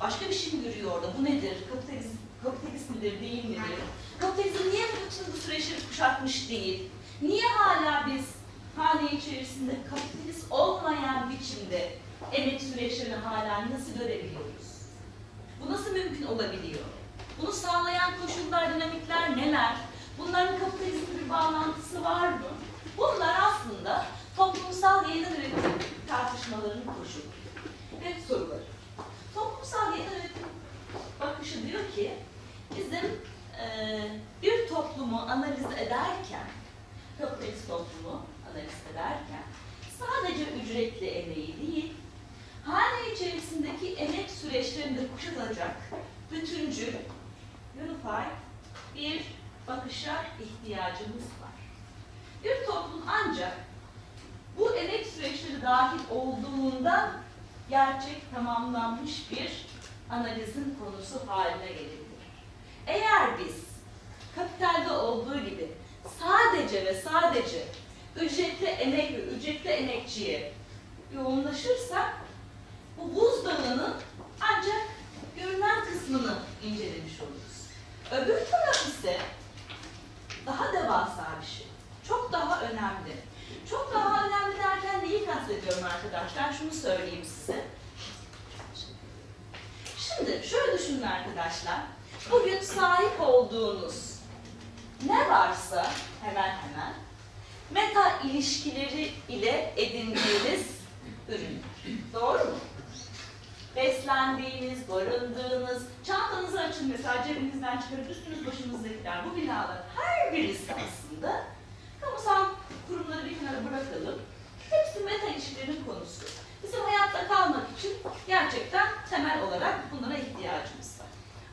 Başka bir şey mi görüyor orada? Bu nedir? Kapitalizm, kapitalist midir, değil midir? Kapitalizm niye bütün bu süreçleri kuşatmış değil? Niye hala biz hane içerisinde kapitalist olmayan biçimde emek süreçlerini hala nasıl görebiliyoruz? Bu nasıl mümkün olabiliyor? Bunu sağlayan koşullar, dinamikler neler? Bunların kapitalizmle bir bağlantısı var mı? Bunlar aslında toplumsal yeniden üretim tartışmalarının koşulu ve soruları. Toplumsal yeniden üretim bakışı diyor ki bizim bir toplumu analiz ederken, kapitalist toplumu analiz ederken sadece ücretli emeği değil, hane içerisindeki emek süreçlerinde kuşatılacak bütüncül, unified bir bakışa ihtiyacımız var. Bir toplum ancak bu emek süreçleri dahil olduğunda gerçek tamamlanmış bir analizin konusu haline gelebilir. Eğer biz kapitalde olduğu gibi sadece ve sadece ücretli emek ve ücretli emekçiye yoğunlaşırsak bu buzdağının ancak görünen kısmını incelemiş oluruz. Öbür taraf ise daha devasa bir şey. Çok daha önemli. Çok daha önemli derken neyi kastediyorum arkadaşlar? Şunu söyleyeyim size. Şimdi şöyle düşünün arkadaşlar. Bugün sahip olduğunuz ne varsa hemen hemen meta ilişkileri ile edindiğiniz ürün. Doğru mu? Beslendiğiniz, barındığınız, çantanızı açın mesela cebinizden çıkarıp üstünüz başınızdakiler, bu binaların her birisi aslında kamusal kurumları bir kenara bırakalım. Hepsi meta ilişkilerin konusu. Bizim hayatta kalmak için gerçekten temel olarak bunlara ihtiyacımız.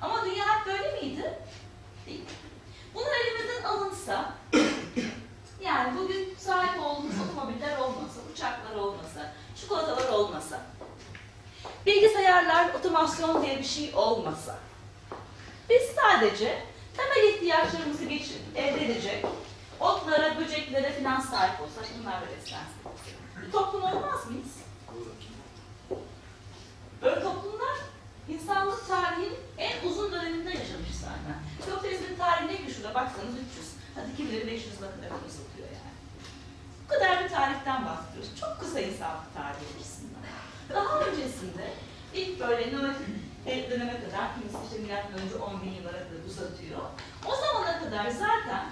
Ama dünya hep böyle miydi? Değil mi? Elimizden alınsa, yani bugün sahip olduğumuz otomobiller olmasa, uçaklar olmasa, çikolatalar olmasa, bilgisayarlar, otomasyon diye bir şey olmasa, biz sadece temel ihtiyaçlarımızı geçir, elde edecek, otlara, böceklere filan sahip olsak, bunlarla beslensek. Bir toplum olmaz mıyız? Böyle toplumlar insanlık tarihinin en uzun döneminde yaşamış zaten. Kapitalizmin tarihi ne şurada baksanız 300. Hadi kimileri 500 bakın kadar uzatıyor yani. Bu kadar bir tarihten bahsediyoruz. Çok kısa insanlık tarihi açısından. Daha öncesinde ilk böyle Neolitik döneme kadar, kimisi işte milattan önce 10 bin yıllara kadar uzatıyor. O zamana kadar zaten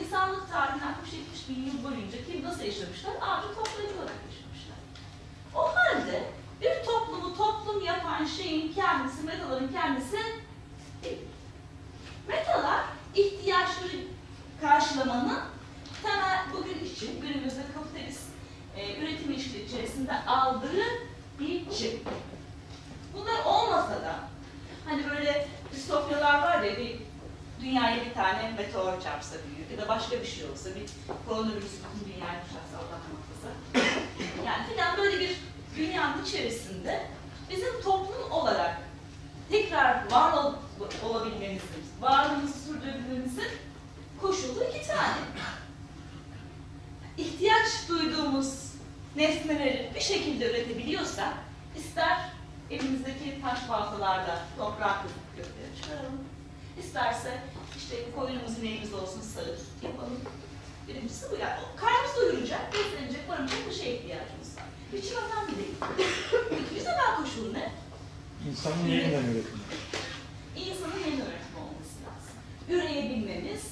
insanlık tarihinin 60-70 bin yıl boyunca kim nasıl yaşamışlar? Avcı toplayıcı olarak yaşamışlar. O halde bir toplumu toplum yapan şeyin kendisi, metaların kendisi değil. Metalar ihtiyaçları karşılamanın temel bugün için günümüzde kapitalist e, üretim ilişkileri içerisinde aldığı biçim. Bunlar olmasa da hani böyle distopyalar var ya bir dünyaya bir tane meteor çarpsa büyük ya da başka bir şey olsa bir koronavirüs bütün dünyayı kuşatsa Allah muhafaza. Yani filan böyle bir dünyanın içerisinde bizim toplum olarak tekrar var ol, olabilmemizin, varlığımızı sürdürebilmemizin koşulu iki tane. İhtiyaç duyduğumuz nesneleri bir şekilde üretebiliyorsak, ister elimizdeki taş baltalarda toprak kökleri çıkaralım, isterse işte koyunumuz ineğimiz olsun sarı süt yapalım. Birincisi bu yani. Karnımız doyuracak, beslenecek, barınacak bir şeye ihtiyacımız Biçim önemli değil. İkinci temel koşul ne? İnsanın yeniden üretimi. İnsanın yeniden üretim olması lazım. Üreyebilmemiz,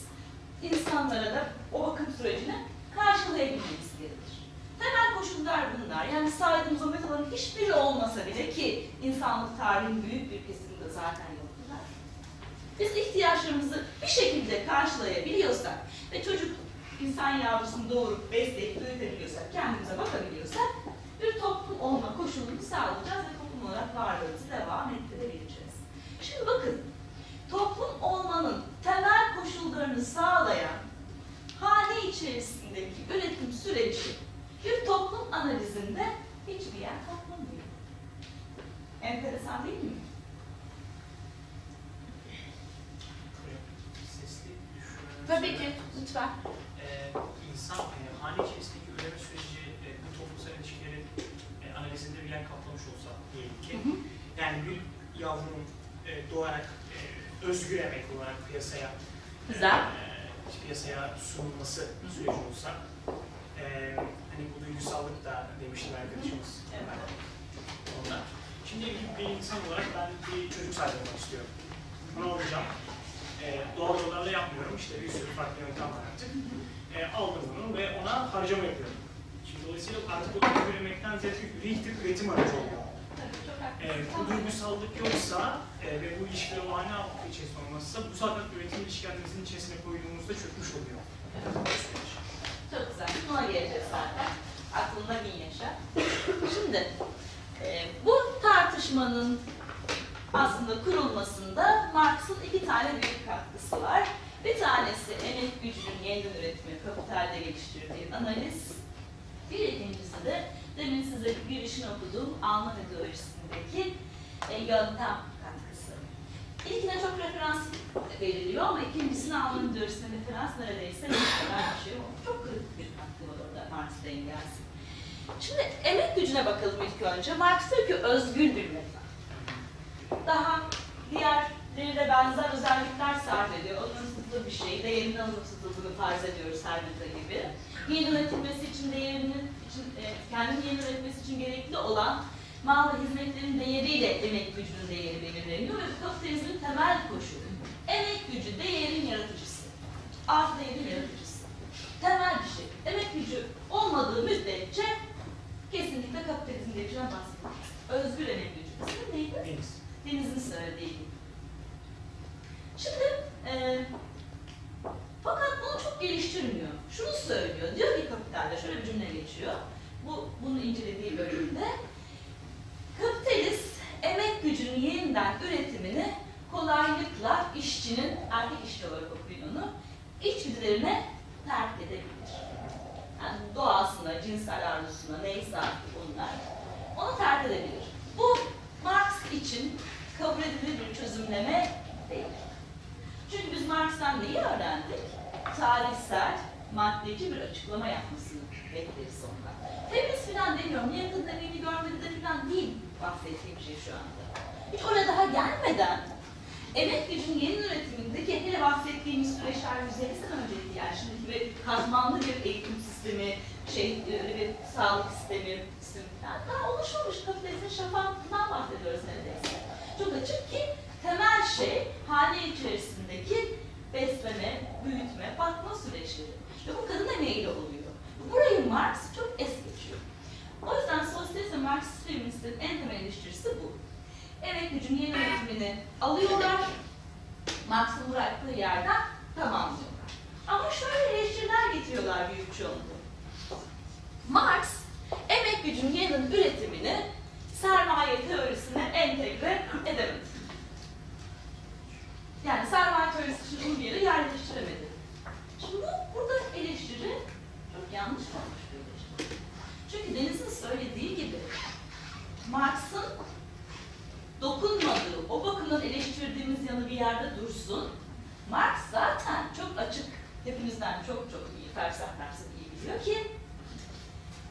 insanlara da o bakım sürecini karşılayabilmemiz gerekir. Temel koşullar bunlar. Yani saydığımız o metaların hiçbiri olmasa bile ki insanlık tarihinin büyük bir kesiminde zaten yoktular. Biz ihtiyaçlarımızı bir şekilde karşılayabiliyorsak ve çocuk insan yavrusunu doğurup besleyip büyütebiliyorsak, kendimize bakabiliyorsak bir toplum olma koşulunu sağlayacağız ve toplum olarak varlığımızı devam ettirebileceğiz. Şimdi bakın, toplum olmanın temel koşullarını sağlayan hane içerisindeki üretim süreci bir toplum analizinde hiçbir yer kaplamıyor. Enteresan değil mi? Tabii ki, lütfen. Ee, insan e, hane içerisindeki üreme süreci e, bu toplumsal ilişkilerin e, analizinde bir yer kaplamış olsa diyelim ki. Yani bir yavrunun e, doğarak e, özgür emek olarak piyasaya Güzel. e, piyasaya sunulması süreci olsa e, hani bu duygusallık da demişti arkadaşımız. Evet. Onda. Şimdi bir insan olarak ben bir çocuk sahibi olmak istiyorum. Ne olacağım? Ee, doğal yollarla yapmıyorum. İşte bir sürü farklı yöntem var artık. Ee, aldım bunu ve ona harcama yapıyorum. Şimdi dolayısıyla artık o çocuk üretmekten rihtir üretim aracı oluyor. Haklısın. bu duygusallık yoksa e, ve bu ilişkiler o altı içerisinde olmazsa bu zaten üretim ilişkilerimizin içerisine koyduğumuzda çökmüş oluyor. Çok güzel. Buna geleceğiz zaten. Aklında bin yaşa. Şimdi e, bu tartışmanın aslında kurulmasında Marx'ın iki tane büyük katkısı var. Bir tanesi emek gücünün yeniden üretimi, kapitalde geliştirdiği analiz. Bir ikincisi de demin size girişini okuduğum Alman ideolojisindeki e, yöntem katkısı. İlkine çok referans veriliyor ama ikincisine Alman ideolojisine referans neredeyse bir şey olmuş. Çok kritik bir katkı var orada Marx'la Engels'in. Şimdi emek gücüne bakalım ilk önce. Marx diyor ki özgür bir meta. Daha diğerlerine benzer özellikler sarf ediyor. Alımsızlığı bir şey, değerinin alımsızlığını farz ediyoruz her gibi. Yeni üretilmesi için değerinin için, e, kendini yeni üretmesi için gerekli olan mal ve hizmetlerin değeriyle emek gücünün değeri belirleniyor ve kapitalizmin temel koşulu. Emek gücü değerin yaratıcısı. Artı değerin yaratıcısı. Temel bir şey. Emek gücü olmadığı müddetçe kesinlikle kapitalizm şeyden bahsediyoruz. Özgür emek gücü. İsmi neydi? Deniz. Deniz'in söylediği gibi. Şimdi e, fakat bunu çok geliştirmiyor. Şunu söylüyor. Diyor ki kapitalde şöyle bir cümle geçiyor. Bu bunu incelediği bölümde kapitalist emek gücünün yeniden üretimini kolaylıkla işçinin, erkek işçi olarak okuyun içgüdülerine terk edebilir. Yani doğasına, cinsel arzusuna, neyse artık onlar, onu terk edebilir. Bu Marx için betimleme değil. Çünkü biz Marx'tan neyi öğrendik? Tarihsel, maddeci bir açıklama yapmasını bekleriz ondan. Feminist falan demiyorum, niye kadın emeğini görmedi falan değil bahsettiğim şey şu anda. Hiç oraya daha gelmeden emek gücünün yeni üretimindeki hele bahsettiğimiz süreçler yüzeysel öncelikli yani şimdiki bir katmanlı bir eğitim sistemi, şey e, bir sağlık sistemi, sistemi falan daha oluşmamış kapitalizmin şafağından bahsediyoruz neredeyse. Çok açık ki temel şey hane içerisindeki besleme, büyütme, bakma süreçleri. Ve bu kadın emeğiyle oluyor. Burayı Marx çok es geçiyor. O yüzden sosyalist ve Marksist feministlerin en temel eleştirisi bu. Emek gücünün yeni üretimini alıyorlar, Marx'ın bıraktığı yerden tamamlıyorlar. Ama şöyle eleştiriler getiriyorlar büyük çoğunluğu. Marx, emek gücünün yeniden üretimini sermaye teorisine entegre edemedi. Yani sermaye teorisi için onu bir yere yerleştiremedi. Şimdi bu, burada eleştiri yanlış olmuş bir eleştiri. Çünkü Deniz'in söylediği gibi Marx'ın dokunmadığı, o bakımdan eleştirdiğimiz yanı bir yerde dursun. Marx zaten çok açık, hepimizden çok çok iyi, fersah fersah iyi biliyor ki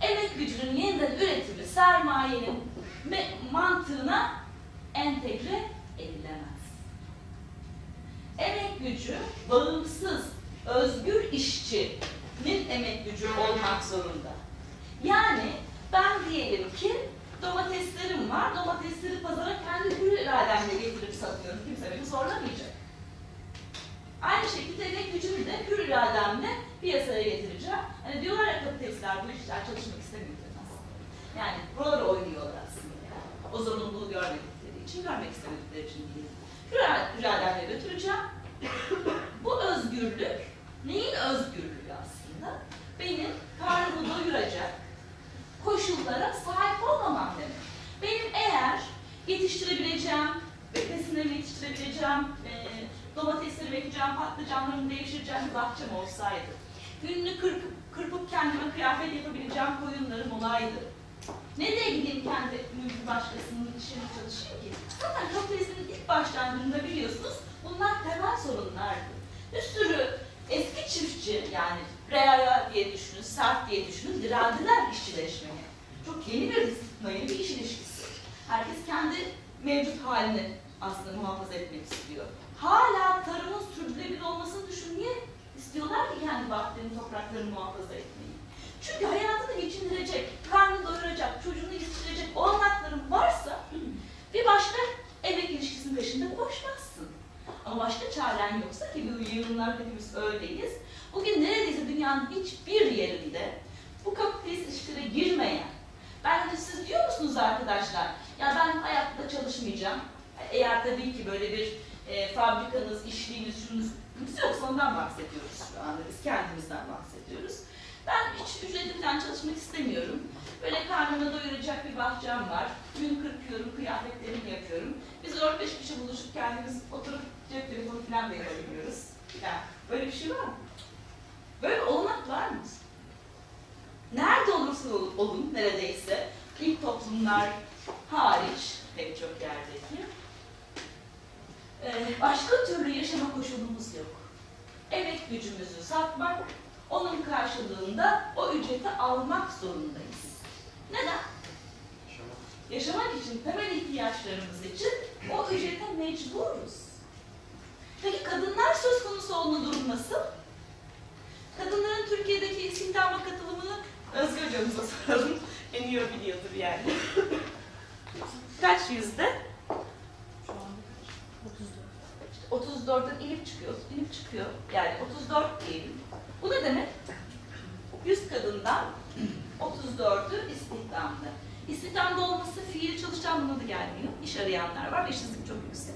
emek gücünün yeniden üretimi sermayenin mantığına entegre edilemez. Emek gücü bağımsız, özgür işçinin emek gücü olmak zorunda. Yani ben diyelim ki domateslerim var, domatesleri pazara kendi hür irademle getirip satıyorum. Kimse beni zorlamayacak. Aynı şekilde emek gücümü de hür irademle piyasaya getireceğim. Hani diyorlar ya kapitalistler bu işler çalışmak istemiyor. Yani buralara oynuyorlar aslında. Yani. O zorunluluğu görmedikleri için, görmek istemedikleri için değil. Hür irademle götüreceğim. bu özgürlük, neyin özgürlüğü aslında? Benim karnımı doyuracak, koşullara sahip olmamam demek. Benim eğer yetiştirebileceğim, besinlerimi yetiştirebileceğim, e, domateslerimi ekeceğim, patlıcanlarımı devşireceğim bir bahçem olsaydı, günlük kırpıp, kırpıp kendime kıyafet yapabileceğim koyunlarım olaydı, nereye gideyim kendi mülkü başkasının işini çalışayım ki? Zaten kapitalizmin ilk başlangıcında biliyorsunuz bunlar temel sorunlardı. Bir sürü eski çiftçi yani reaya diye düşünün, sert diye düşünün, direndiler işçileşmeye. Çok yeni bir disipline, yeni bir iş ilişkisi. Herkes kendi mevcut halini aslında muhafaza etmek istiyor. Hala tarımın sürdürülebilir olmasını düşünmeye istiyorlar ki kendi bahçenin topraklarını muhafaza etmeyi. Çünkü hayatını geçindirecek, karnını doyuracak, çocuğunu yetiştirecek olanakların varsa bir başka emek ilişkisinin peşinde koşmazsın. Ama başka çaren yoksa ki bu yığınlar hepimiz öyleyiz. Bugün neredeyse dünyanın hiçbir yerinde bu kapitalist ilişkilere girmeyen, ben hani siz diyor musunuz arkadaşlar, ya ben hayatta çalışmayacağım. Eğer tabii ki böyle bir e, fabrikanız, işliğiniz, şunuz yoksa ondan bahsediyoruz şu anda. Biz kendimizden bahsediyoruz. Ben hiç ücretli falan çalışmak istemiyorum. Böyle karnımı doyuracak bir bahçem var. Gün kırpıyorum, kıyafetlerimi yapıyorum. Biz 4-5 kişi buluşup kendimiz oturup cep telefonu falan da yapabiliyoruz. Yani böyle bir şey var mı? Böyle olanak var mı? Nerede olursa olun neredeyse ilk toplumlar hariç pek çok yerdeki e, başka türlü yaşama koşulumuz yok. Emek gücümüzü satmak, onun karşılığında o ücreti almak zorundayız. Neden? Yaşamak için, temel ihtiyaçlarımız için o ücrete mecburuz. Peki kadınlar söz konusu olduğu durum nasıl? Kadınların Türkiye'deki istihdama katılımını Özgür hocamıza <laughs> soralım. En iyi o biliyordur yani. <laughs> Kaç yüzde? Şu anda kaç? 34'ten inip çıkıyor, inip çıkıyor. Yani 34 diyelim. Bu ne demek? 100 kadından 34'ü istihdamda. İstihdamda olması fiil çalışan anlamına da gelmiyor. İş arayanlar var işsizlik çok yüksek.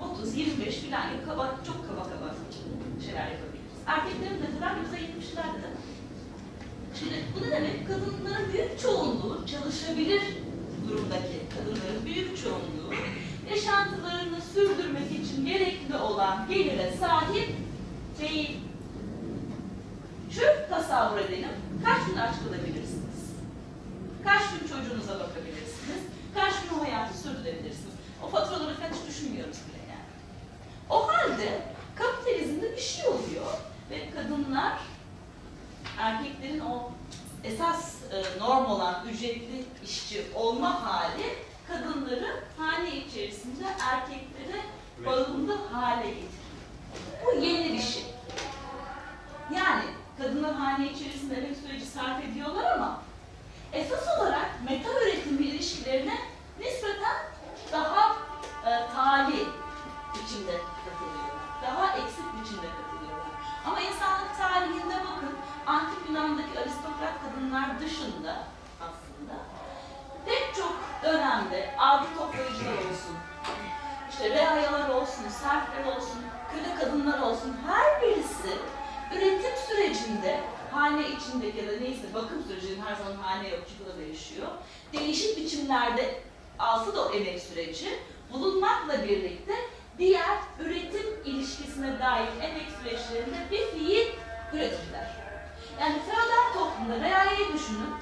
30, 25 filan kaba, çok kaba kaba şeyler yapabiliriz. Erkeklerin ne kadar? %70'lerde de. Şimdi bu ne demek? Kadınların büyük çoğunluğu çalışabilir durumdaki kadınların büyük çoğunluğu yaşantılarını sürdürmek için gerekli olan gelire sahip değil. Çöp tasavvur edelim. Kaç gün aç kalabilirsiniz? Kaç gün çocuğunuza bakabilirsiniz? Kaç gün o hayatı sürdürebilirsiniz? O faturaları hiç düşünmüyoruz bile yani. O halde kapitalizmde bir şey oluyor ve kadınlar erkeklerin o esas e, norm olan ücretli işçi olma hali kadınları hane içerisinde erkeklere bağımlı hale getiriyor. Bu yeni bir şey. Yani kadınlar hane içerisinde emek süreci sarf ediyorlar ama esas olarak meta üretim ilişkilerine nispeten daha e, tali biçimde katılıyorlar. Daha eksik biçimde katılıyorlar. Ama insanlık tarihinde bakın antik Yunan'daki aristokrat kadınlar dışında aslında pek çok dönemde avcı toplayıcılar olsun, işte reayalar olsun, serfler olsun, köle kadınlar olsun her birisi üretim sürecinde hane içindeki ya da neyse bakım sürecinin her zaman hane da değişiyor. Değişik biçimlerde altı da o emek süreci bulunmakla birlikte diğer üretim ilişkisine dair emek süreçlerinde bir fiil üretirler. Yani feodal toplumda reayayı düşünün.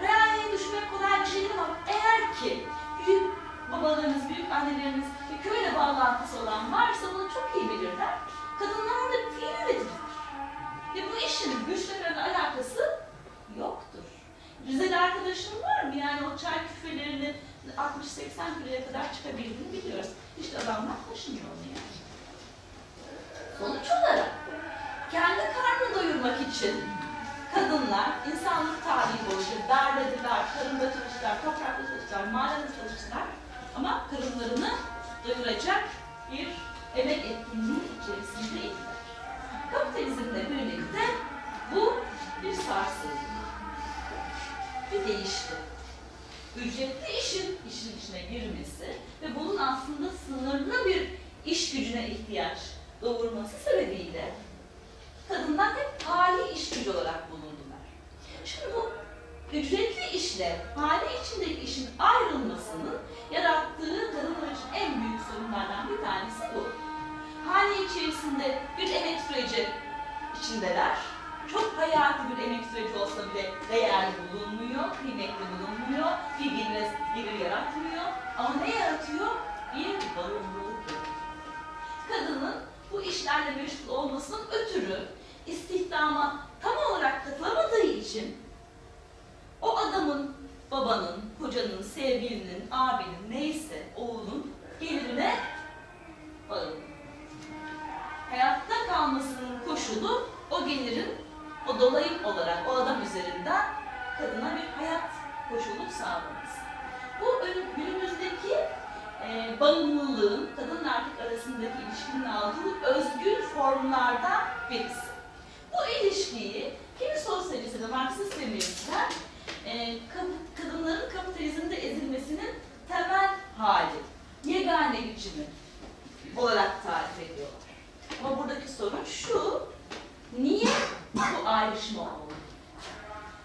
Reayayı düşünmek kolay bir şey değil ama eğer ki büyük babalarınız, büyük anneleriniz köyle bağlantısı olan varsa bunu çok iyi bilirler. Kadınlar da fiil üretirler. Ve bu işin güçle alakası yoktur. Rize'de arkadaşım var mı? Yani o çay küfelerini 60-80 kiloya kadar çıkabildiğini biliyoruz. İşte adamlar taşımıyor onu yani. Sonuç olarak kendi karnını doyurmak için kadınlar insanlık tarihi boyunca darbediler, tarımda çalıştılar, toprakta çalıştılar, madende çalıştılar ama karınlarını doyuracak bir emek etkinliği içerisindeydiler. Değişti. Ücretli işin işin içine girmesi ve bunun aslında sınırlı bir iş gücüne ihtiyaç doğurması sebebiyle kadınlar hep hali iş gücü olarak bulundular. Şimdi bu ücretli işle hali içindeki işin ayrılmasının yarattığı kadınlar için en büyük sorunlardan bir tanesi bu. Hali içerisinde bir emek süreci içindeler. Çok hayati bir emek süreci olsa bile değerli bulunmuyor, kıymetli bulunmuyor, bir gelir, gelir yaratmıyor. Ama ne yaratıyor? Bir bağımlılık. Kadının bu işlerle meşgul olmasının ötürü istihdama tam olarak katılamadığı için o adamın, babanın, kocanın, sevgilinin, abinin, neyse oğlun gelirine bağımlı. Hayatta kalmasının koşulu o gelirin, o dolayım olarak o adam üzerinden kadına bir hayat koşulu sağlaması. Bu günümüzdeki e, bağımlılığın kadın erkek arasındaki ilişkinin aldığı özgür formlardan birisi. Bu ilişkiyi kimi sosyalist ve Marksist feministler e, kadınların kapitalizmde ezilmesinin temel hali, yegane biçimi olarak tarif ediyorlar. Ama buradaki sorun şu, niye bu ayrışma oldu?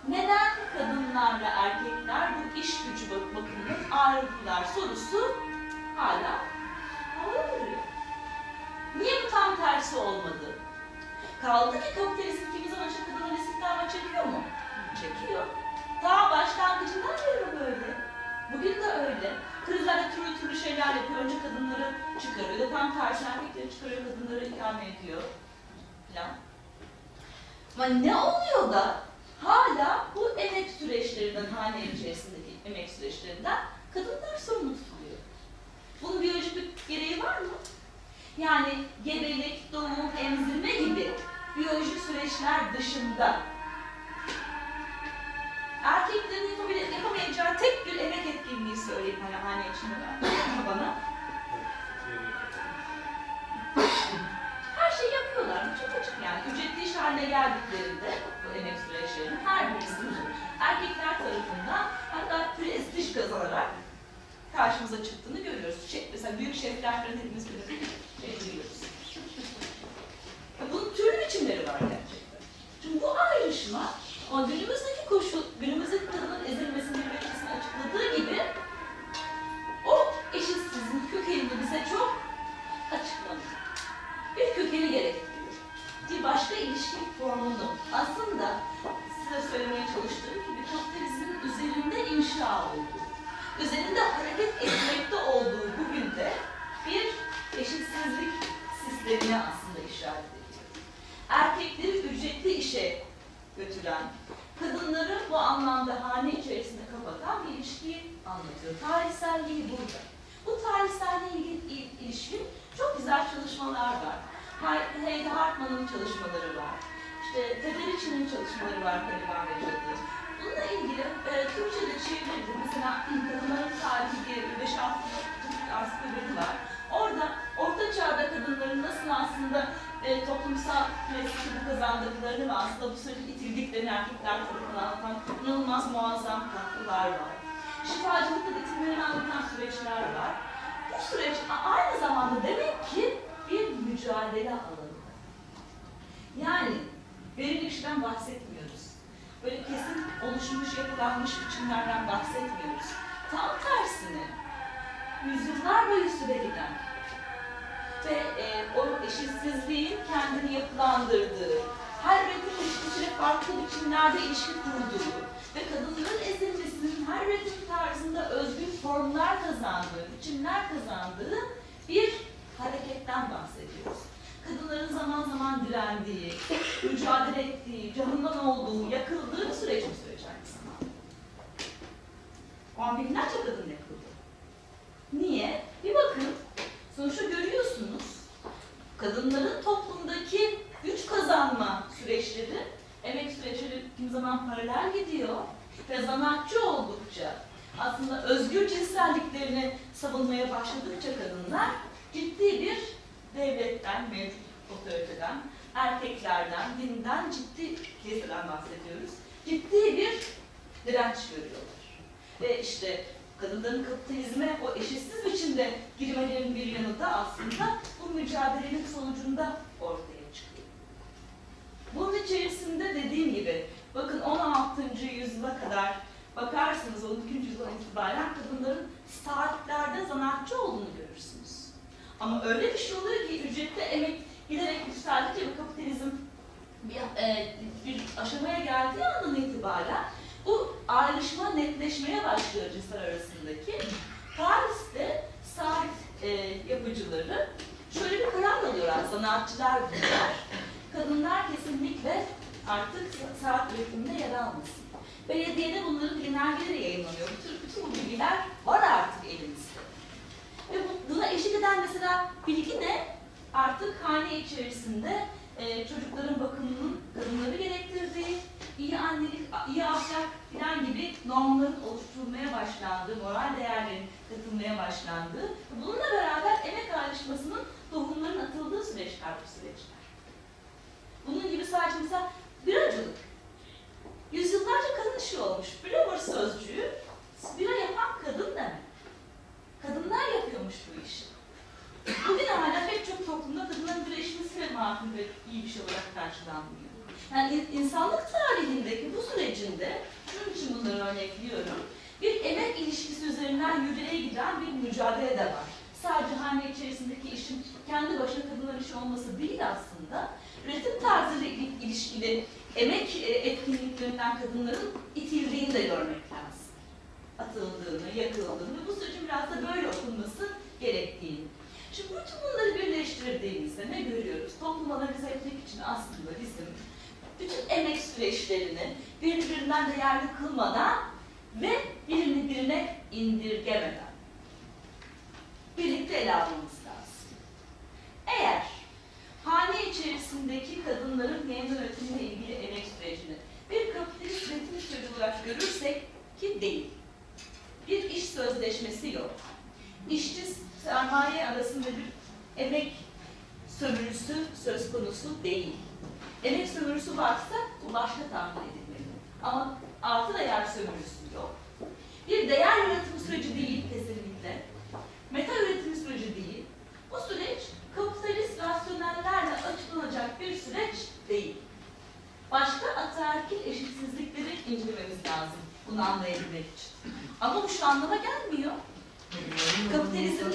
Neden kadınlar ve erkekler bu iş gücü bak- bakımından ayrıldılar sorusu hala havada. Niye bu tam tersi olmadı? Kaldı ki kapitalizm kimi zaman için kadınları istihdama çekiyor mu? Çekiyor. Ta başlangıcından beri böyle. Bugün de öyle. Krizlerde türlü türlü şeyler yapıyor. Önce kadınları çıkarıyor da tam tersi erkekleri çıkarıyor, kadınları ikame ediyor. Falan. Ama ne oluyor da hala bu emek süreçlerinden, hane içerisindeki emek süreçlerinden kadınlar sorumlu tutuluyor. Bunun biyolojik bir gereği var mı? Yani gebelik, doğum, emzirme gibi biyolojik süreçler dışında erkeklerin yapabile- yapamayacağı tek bir emek etkinliği söyleyeyim hani hane içinde ben <laughs> bana. <laughs> Her şeyi yapıyorlar. Çok açık yani. Ücretli iş haline geldiklerinde bu emek süreçlerinin her birisinin erkekler tarafından hatta prestij kazanarak karşımıza çıktığını görüyoruz. Şey, mesela büyük şefler falan hepimiz böyle şey duyuyoruz. Bunun türlü biçimleri var gerçekten. Şimdi bu ayrışma o günümüzdeki koşul, günümüzdeki kadının ezilmesini bir açıkladığı gibi o eşitsizliğin biçimlerden bahsetmiyoruz. Tam tersine yüzyıllar boyu süre giden ve e, o eşitsizliğin kendini yapılandırdığı, her üretim ilişkisiyle farklı biçimlerde ilişki kurduğu ve kadınların ezilmesinin her üretim tarzında özgün formlar kazandığı, biçimler kazandığı bir hareketten bahsediyoruz. Kadınların zaman zaman direndiği, mücadele ettiği, canından olduğu, yakıldığı bir süreç bu süreç aynı zamanda. On binlerce kadın yakıldı. Niye? Bir bakın, sonuçta görüyorsunuz, kadınların toplumdaki güç kazanma süreçleri, emek süreçleri kim zaman paralel gidiyor ve zanaatçı oldukça, aslında özgür cinselliklerini savunmaya başladıkça kadınlar ciddi bir devletten, mevcut otoriteden, erkeklerden, dinden ciddi kiliseden bahsediyoruz. Ciddi bir direnç görüyorlar. Ve işte kadınların kapitalizme o eşitsiz biçimde girmelerinin bir yanı da aslında bu mücadelenin sonucunda ortaya çıkıyor. Bunun içerisinde dediğim gibi bakın 16. yüzyıla kadar bakarsınız 12. yüzyıldan itibaren kadınların saatlerde zanaatçı olduğunu görürsünüz. Ama öyle bir şey oluyor ki ücretli emek giderek yükseldikçe ve kapitalizm bir, e, bir aşamaya geldiği andan itibaren bu ayrışma netleşmeye başlıyor cinsler arasındaki. Paris'te saat e, yapıcıları şöyle bir karar alıyorlar, sanatçılar bunlar. Kadınlar kesinlikle artık sa- saat üretiminde yer almasın. Belediyede bunların genelgeleri yayınlanıyor. Bütün, bütün bu bilgiler var artık elimizde. Ve bu, buna eşlik eden mesela bilgi ne? Artık hane içerisinde e, çocukların bakımının kadınları gerektirdiği, iyi annelik, iyi ahlak falan gibi normların oluşturulmaya başlandığı, moral değerlerin katılmaya başlandığı, bununla beraber emek ayrışmasının tohumların atıldığı süreçler bu süreçler. Bunun gibi sadece mesela biracılık. Yüzyıllarca kadın işi olmuş. Bloomer sözcüğü bira yapan kadın demek. Kadınlar yapıyormuş bu işi. Bugün hala pek çok toplumda kadınların bira içmesi ve makul ve iyi bir şey olarak karşılanmıyor. Yani in- insanlık tarihindeki bu sürecinde, şunun için bunları örnekliyorum, bir emek ilişkisi üzerinden yürüye giden bir mücadele de var. Sadece hane içerisindeki işin kendi başına kadınlar işi olması değil aslında, üretim tarzıyla il- ilişkili emek e, etkinliklerinden kadınların itildiğini de görmek lazım. Atıldığını, yakıldığını ve bu sürecin biraz da böyle okunması gerektiğini. Şimdi bütün bunları birleştirdiğimizde ne görüyoruz? Toplum analiz etmek için aslında bizim bütün emek süreçlerini birbirinden değerli kılmadan ve birini birine indirgemeden birlikte ele almamız lazım. Eğer hane içerisindeki kadınların yeniden üretimle ilgili emek sürecini bir kapitalist üretim süreci olarak görürsek ki değil. Bir iş sözleşmesi yok. İşçi sermaye arasında bir emek sömürüsü söz konusu değil. Emek sömürüsü varsa bu başka tahmin edilmeli. Ama altı değer sömürüsü yok. Bir değer yaratım süreci değil kesinlikle. Meta üretim süreci değil. Bu süreç kapitalist rasyonellerle açıklanacak bir süreç değil. Başka ataerkil eşitsizlikleri incelememiz lazım bunu anlayabilmek için. Ama bu şu anlama gelmiyor. Kapitalizm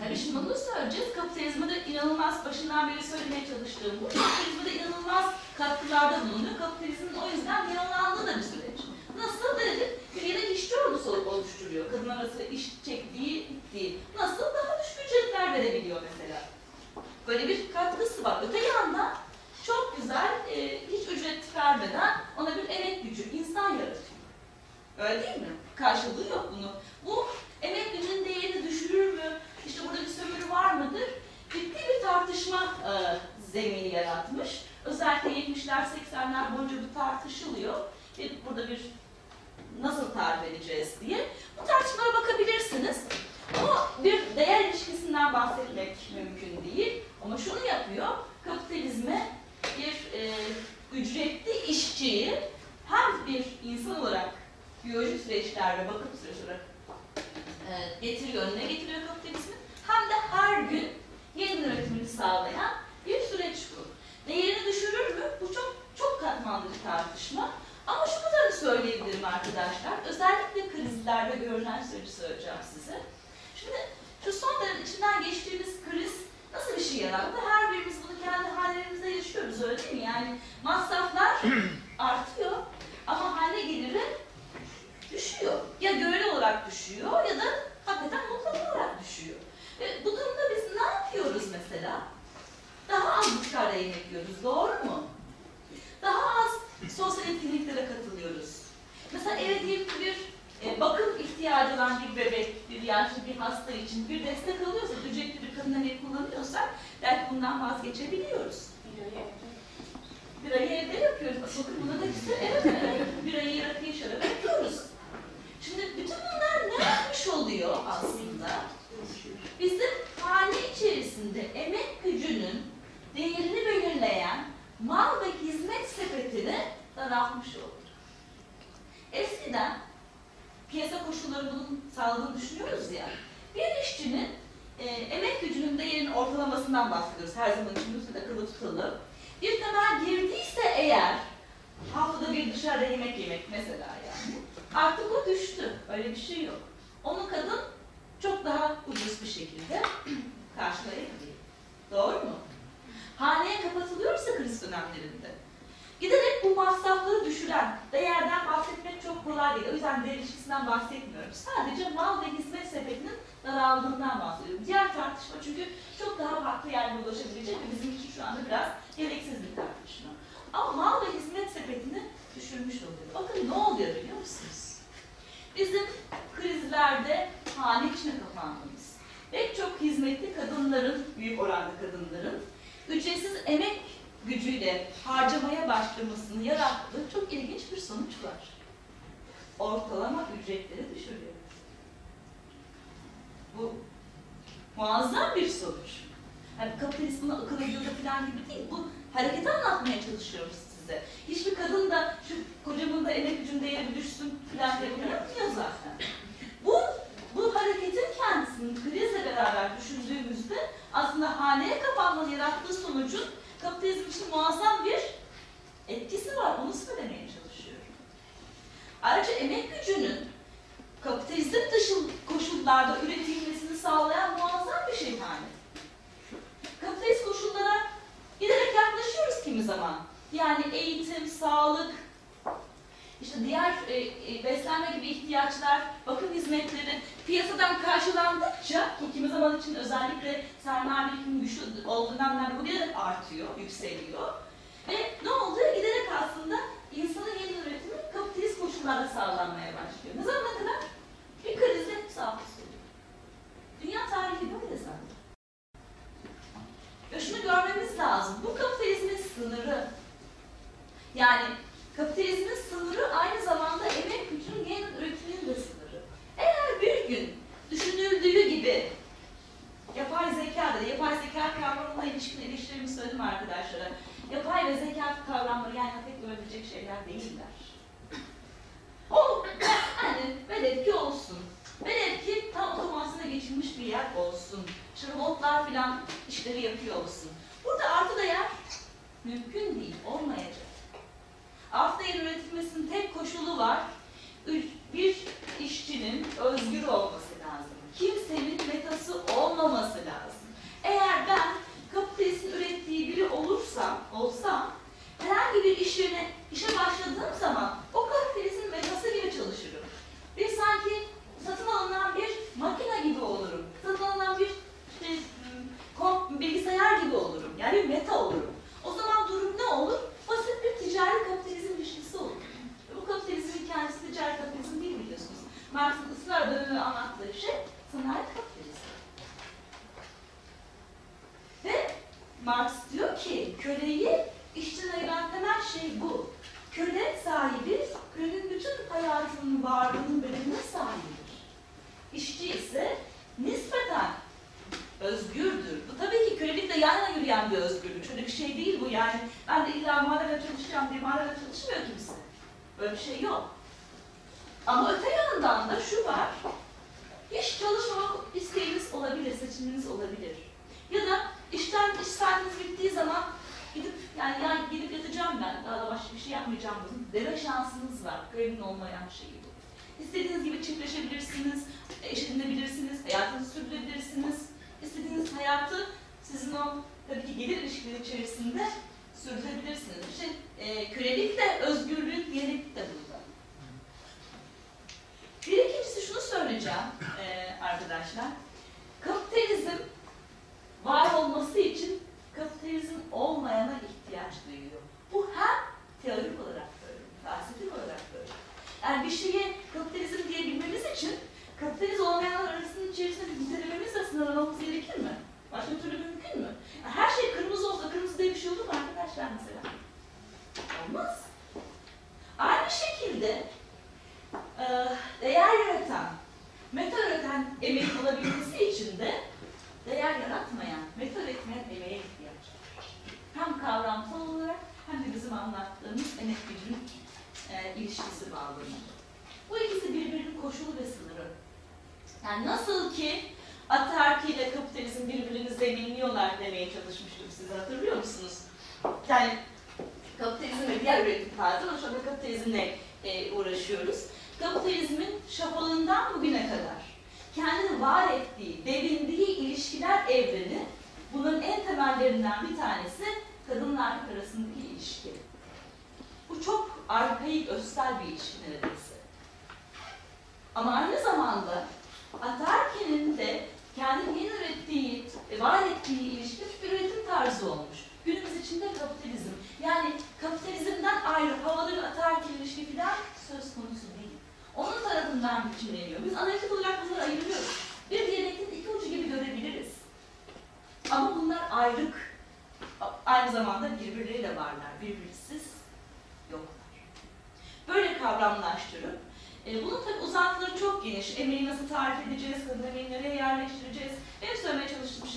Karışmalı sözcüğüz kapitalizme de inanılmaz başından beri söylemeye çalıştığım bu. Kapitalizme de inanılmaz katkılarda bulunuyor. Kapitalizmin o yüzden yalanlandığı da bir süreç. Nasıl dedik? Ülkede işçi ordusu oluşturuyor. Kadın arası iş çektiği, gittiği. Nasıl? Daha düşük ücretler verebiliyor mesela. Böyle bir katkısı var. Öte yandan çok güzel, e, hiç ücret vermeden ona bir emek gücü, insan yaratıyor. Öyle değil mi? Karşılığı yok bunu. Bu emek gücünün değerini düşürür mü? işte burada bir sömürü var mıdır? Ciddi bir tartışma e, zemini yaratmış. Özellikle 70'ler 80'ler boyunca bu tartışılıyor. Ve burada bir nasıl tarif edeceğiz diye. Bu tartışmalara bakabilirsiniz. Ama bir değer ilişkisinden bahsetmek mümkün değil. Ama şunu yapıyor, kapitalizme bir e, ücretli işçiyi hem bir insan olarak biyolojik süreçlerde, bakım süreç olarak e, getiriyor, önüne getiriyor kapitalizmin. Hem de her gün yeni üretimini sağlayan bir süreç bu. Değerini düşürür mü? Bu çok çok katmanlı bir tartışma. Ama şu kadarını söyleyebilirim arkadaşlar. Özellikle krizlerde görünen süreci söyleyeceğim size. Şimdi şu son dönem içinden geçtiğimiz kriz nasıl bir şey yarattı? Her birimiz bunu kendi hallerimizde yaşıyoruz öyle değil mi? Yani masraflar <clears throat> artıyor ama hane geliri düşüyor. Ya göğül olarak düşüyor ya da hakikaten mutlak olarak düşüyor. E, bu durumda biz ne yapıyoruz mesela? Daha az miktarda yemek yiyoruz, doğru mu? Daha az sosyal etkinliklere katılıyoruz. Mesela eve diyelim ki bir e, bakım ihtiyacı olan bir bebek, bir yaşlı bir hasta için bir destek alıyorsa, ücretli bir kadın emeği kullanıyorsak belki bundan vazgeçebiliyoruz. Bir ayı evde yapıyoruz. Bakın buna da güzel, evet?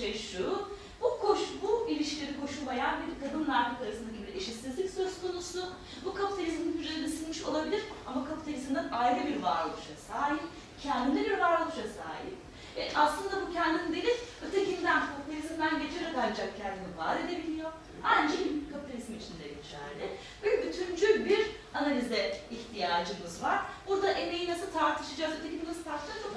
Şey şu. Bu koş, bu ilişkileri koşulayan bir kadınla erkek arasındaki bir eşitsizlik söz konusu. Bu kapitalizmin hücrelerine sinmiş olabilir ama kapitalizmden ayrı bir varoluşa sahip, kendine bir varoluşa sahip. E, aslında bu kendini değil, ötekinden, kapitalizmden geçerek ancak kendini var edebiliyor. Ancak kapitalizm içinde geçerli. Bir bütüncül bir analize ihtiyacımız var. Burada emeği nasıl tartışacağız, öteki nasıl tartışacağız çok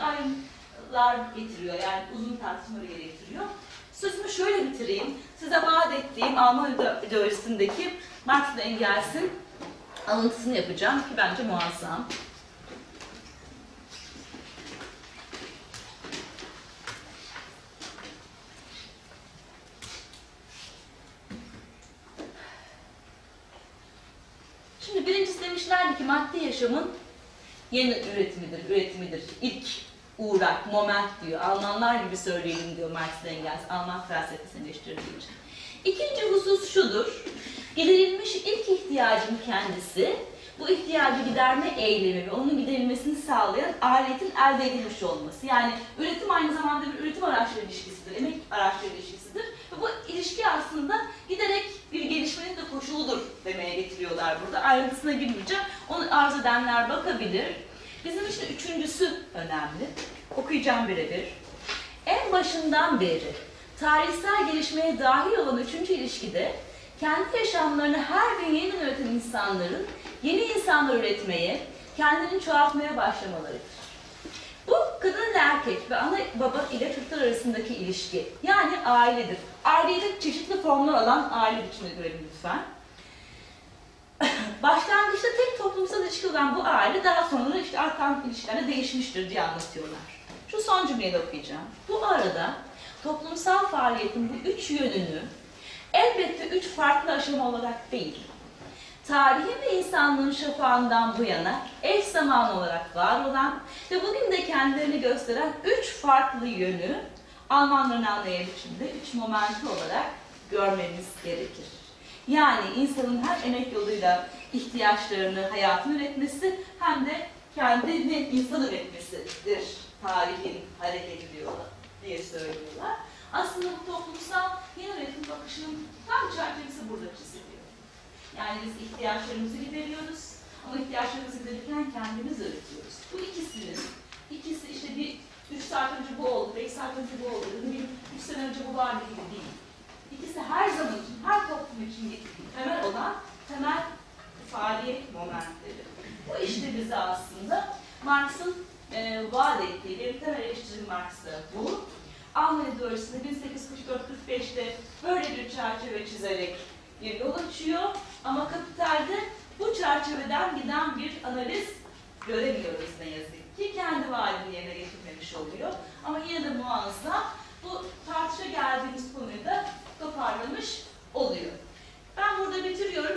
ayrıntılar getiriyor. Yani uzun tartışmaları gerektiriyor. Sözümü şöyle bitireyim. Size vaat ettiğim Alman ideolojisindeki Marx Engels'in alıntısını yapacağım ki bence muazzam. Şimdi birincisi demişlerdi ki maddi yaşamın yeni üretimidir, üretimidir. İlk uğrak, moment diyor. Almanlar gibi söyleyelim diyor Marx Engels, Alman felsefesini eleştirdiği için. İkinci husus şudur, giderilmiş ilk ihtiyacın kendisi, bu ihtiyacı giderme eylemi ve onun giderilmesini sağlayan aletin elde edilmiş olması. Yani üretim aynı zamanda bir üretim araçları ilişkisidir, emek araçları ilişkisidir. Ve bu ilişki aslında giderek bir gelişmenin de koşuludur demeye getiriyorlar burada. Ayrıntısına girmeyeceğim. Onu arzu edenler bakabilir. Bizim için üçüncüsü önemli. Okuyacağım birebir. En başından beri tarihsel gelişmeye dahil olan üçüncü ilişkide kendi yaşamlarını her gün yeniden üreten insanların yeni insanlar üretmeye, kendini çoğaltmaya başlamalarıdır. Bu kadın ile erkek ve ana baba ile çocuklar arasındaki ilişki. Yani ailedir. Aileyi de çeşitli formlar alan aile biçimini görelim lütfen. Başlangıçta tek toplumsal ilişki olan bu aile daha sonra işte artan ilişkilerle değişmiştir diye anlatıyorlar. Şu son cümleyi de okuyacağım. Bu arada toplumsal faaliyetin bu üç yönünü elbette üç farklı aşama olarak değil, tarihin ve insanlığın şafağından bu yana eş zamanlı olarak var olan ve bugün de kendilerini gösteren üç farklı yönü Almanların anlayabildiğinde üç momenti olarak görmemiz gerekir. Yani insanın hem emek yoluyla ihtiyaçlarını, hayatını üretmesi hem de kendini insan üretmesidir tarihin hareket diyorlar diye söylüyorlar. Aslında bu toplumsal yeni üretim bakışının tam çerçevesi burada çiziliyor. Yani biz ihtiyaçlarımızı gideriyoruz ama ihtiyaçlarımızı giderirken kendimiz üretiyoruz. Bu ikisinin, ikisi işte bir üç saat önce bu oldu, beş saat önce bu oldu, bileyim üç sene önce bu vardı gibi değil. İkisi her zaman için, her toplum için temel olan temel faaliyet momentleri. Bu işte bize aslında Marx'ın e, vaat ettiği, bir temel eleştiri Marx'ta bu. Almanya teorisinde 1844-45'te böyle bir çerçeve çizerek bir yol açıyor. Ama kapitalde bu çerçeveden giden bir analiz göremiyoruz ne yazık ki. Kendi vaadini yerine getirmemiş oluyor. Ama yine de muazzam toparlamış oluyor. Ben burada bitiriyorum.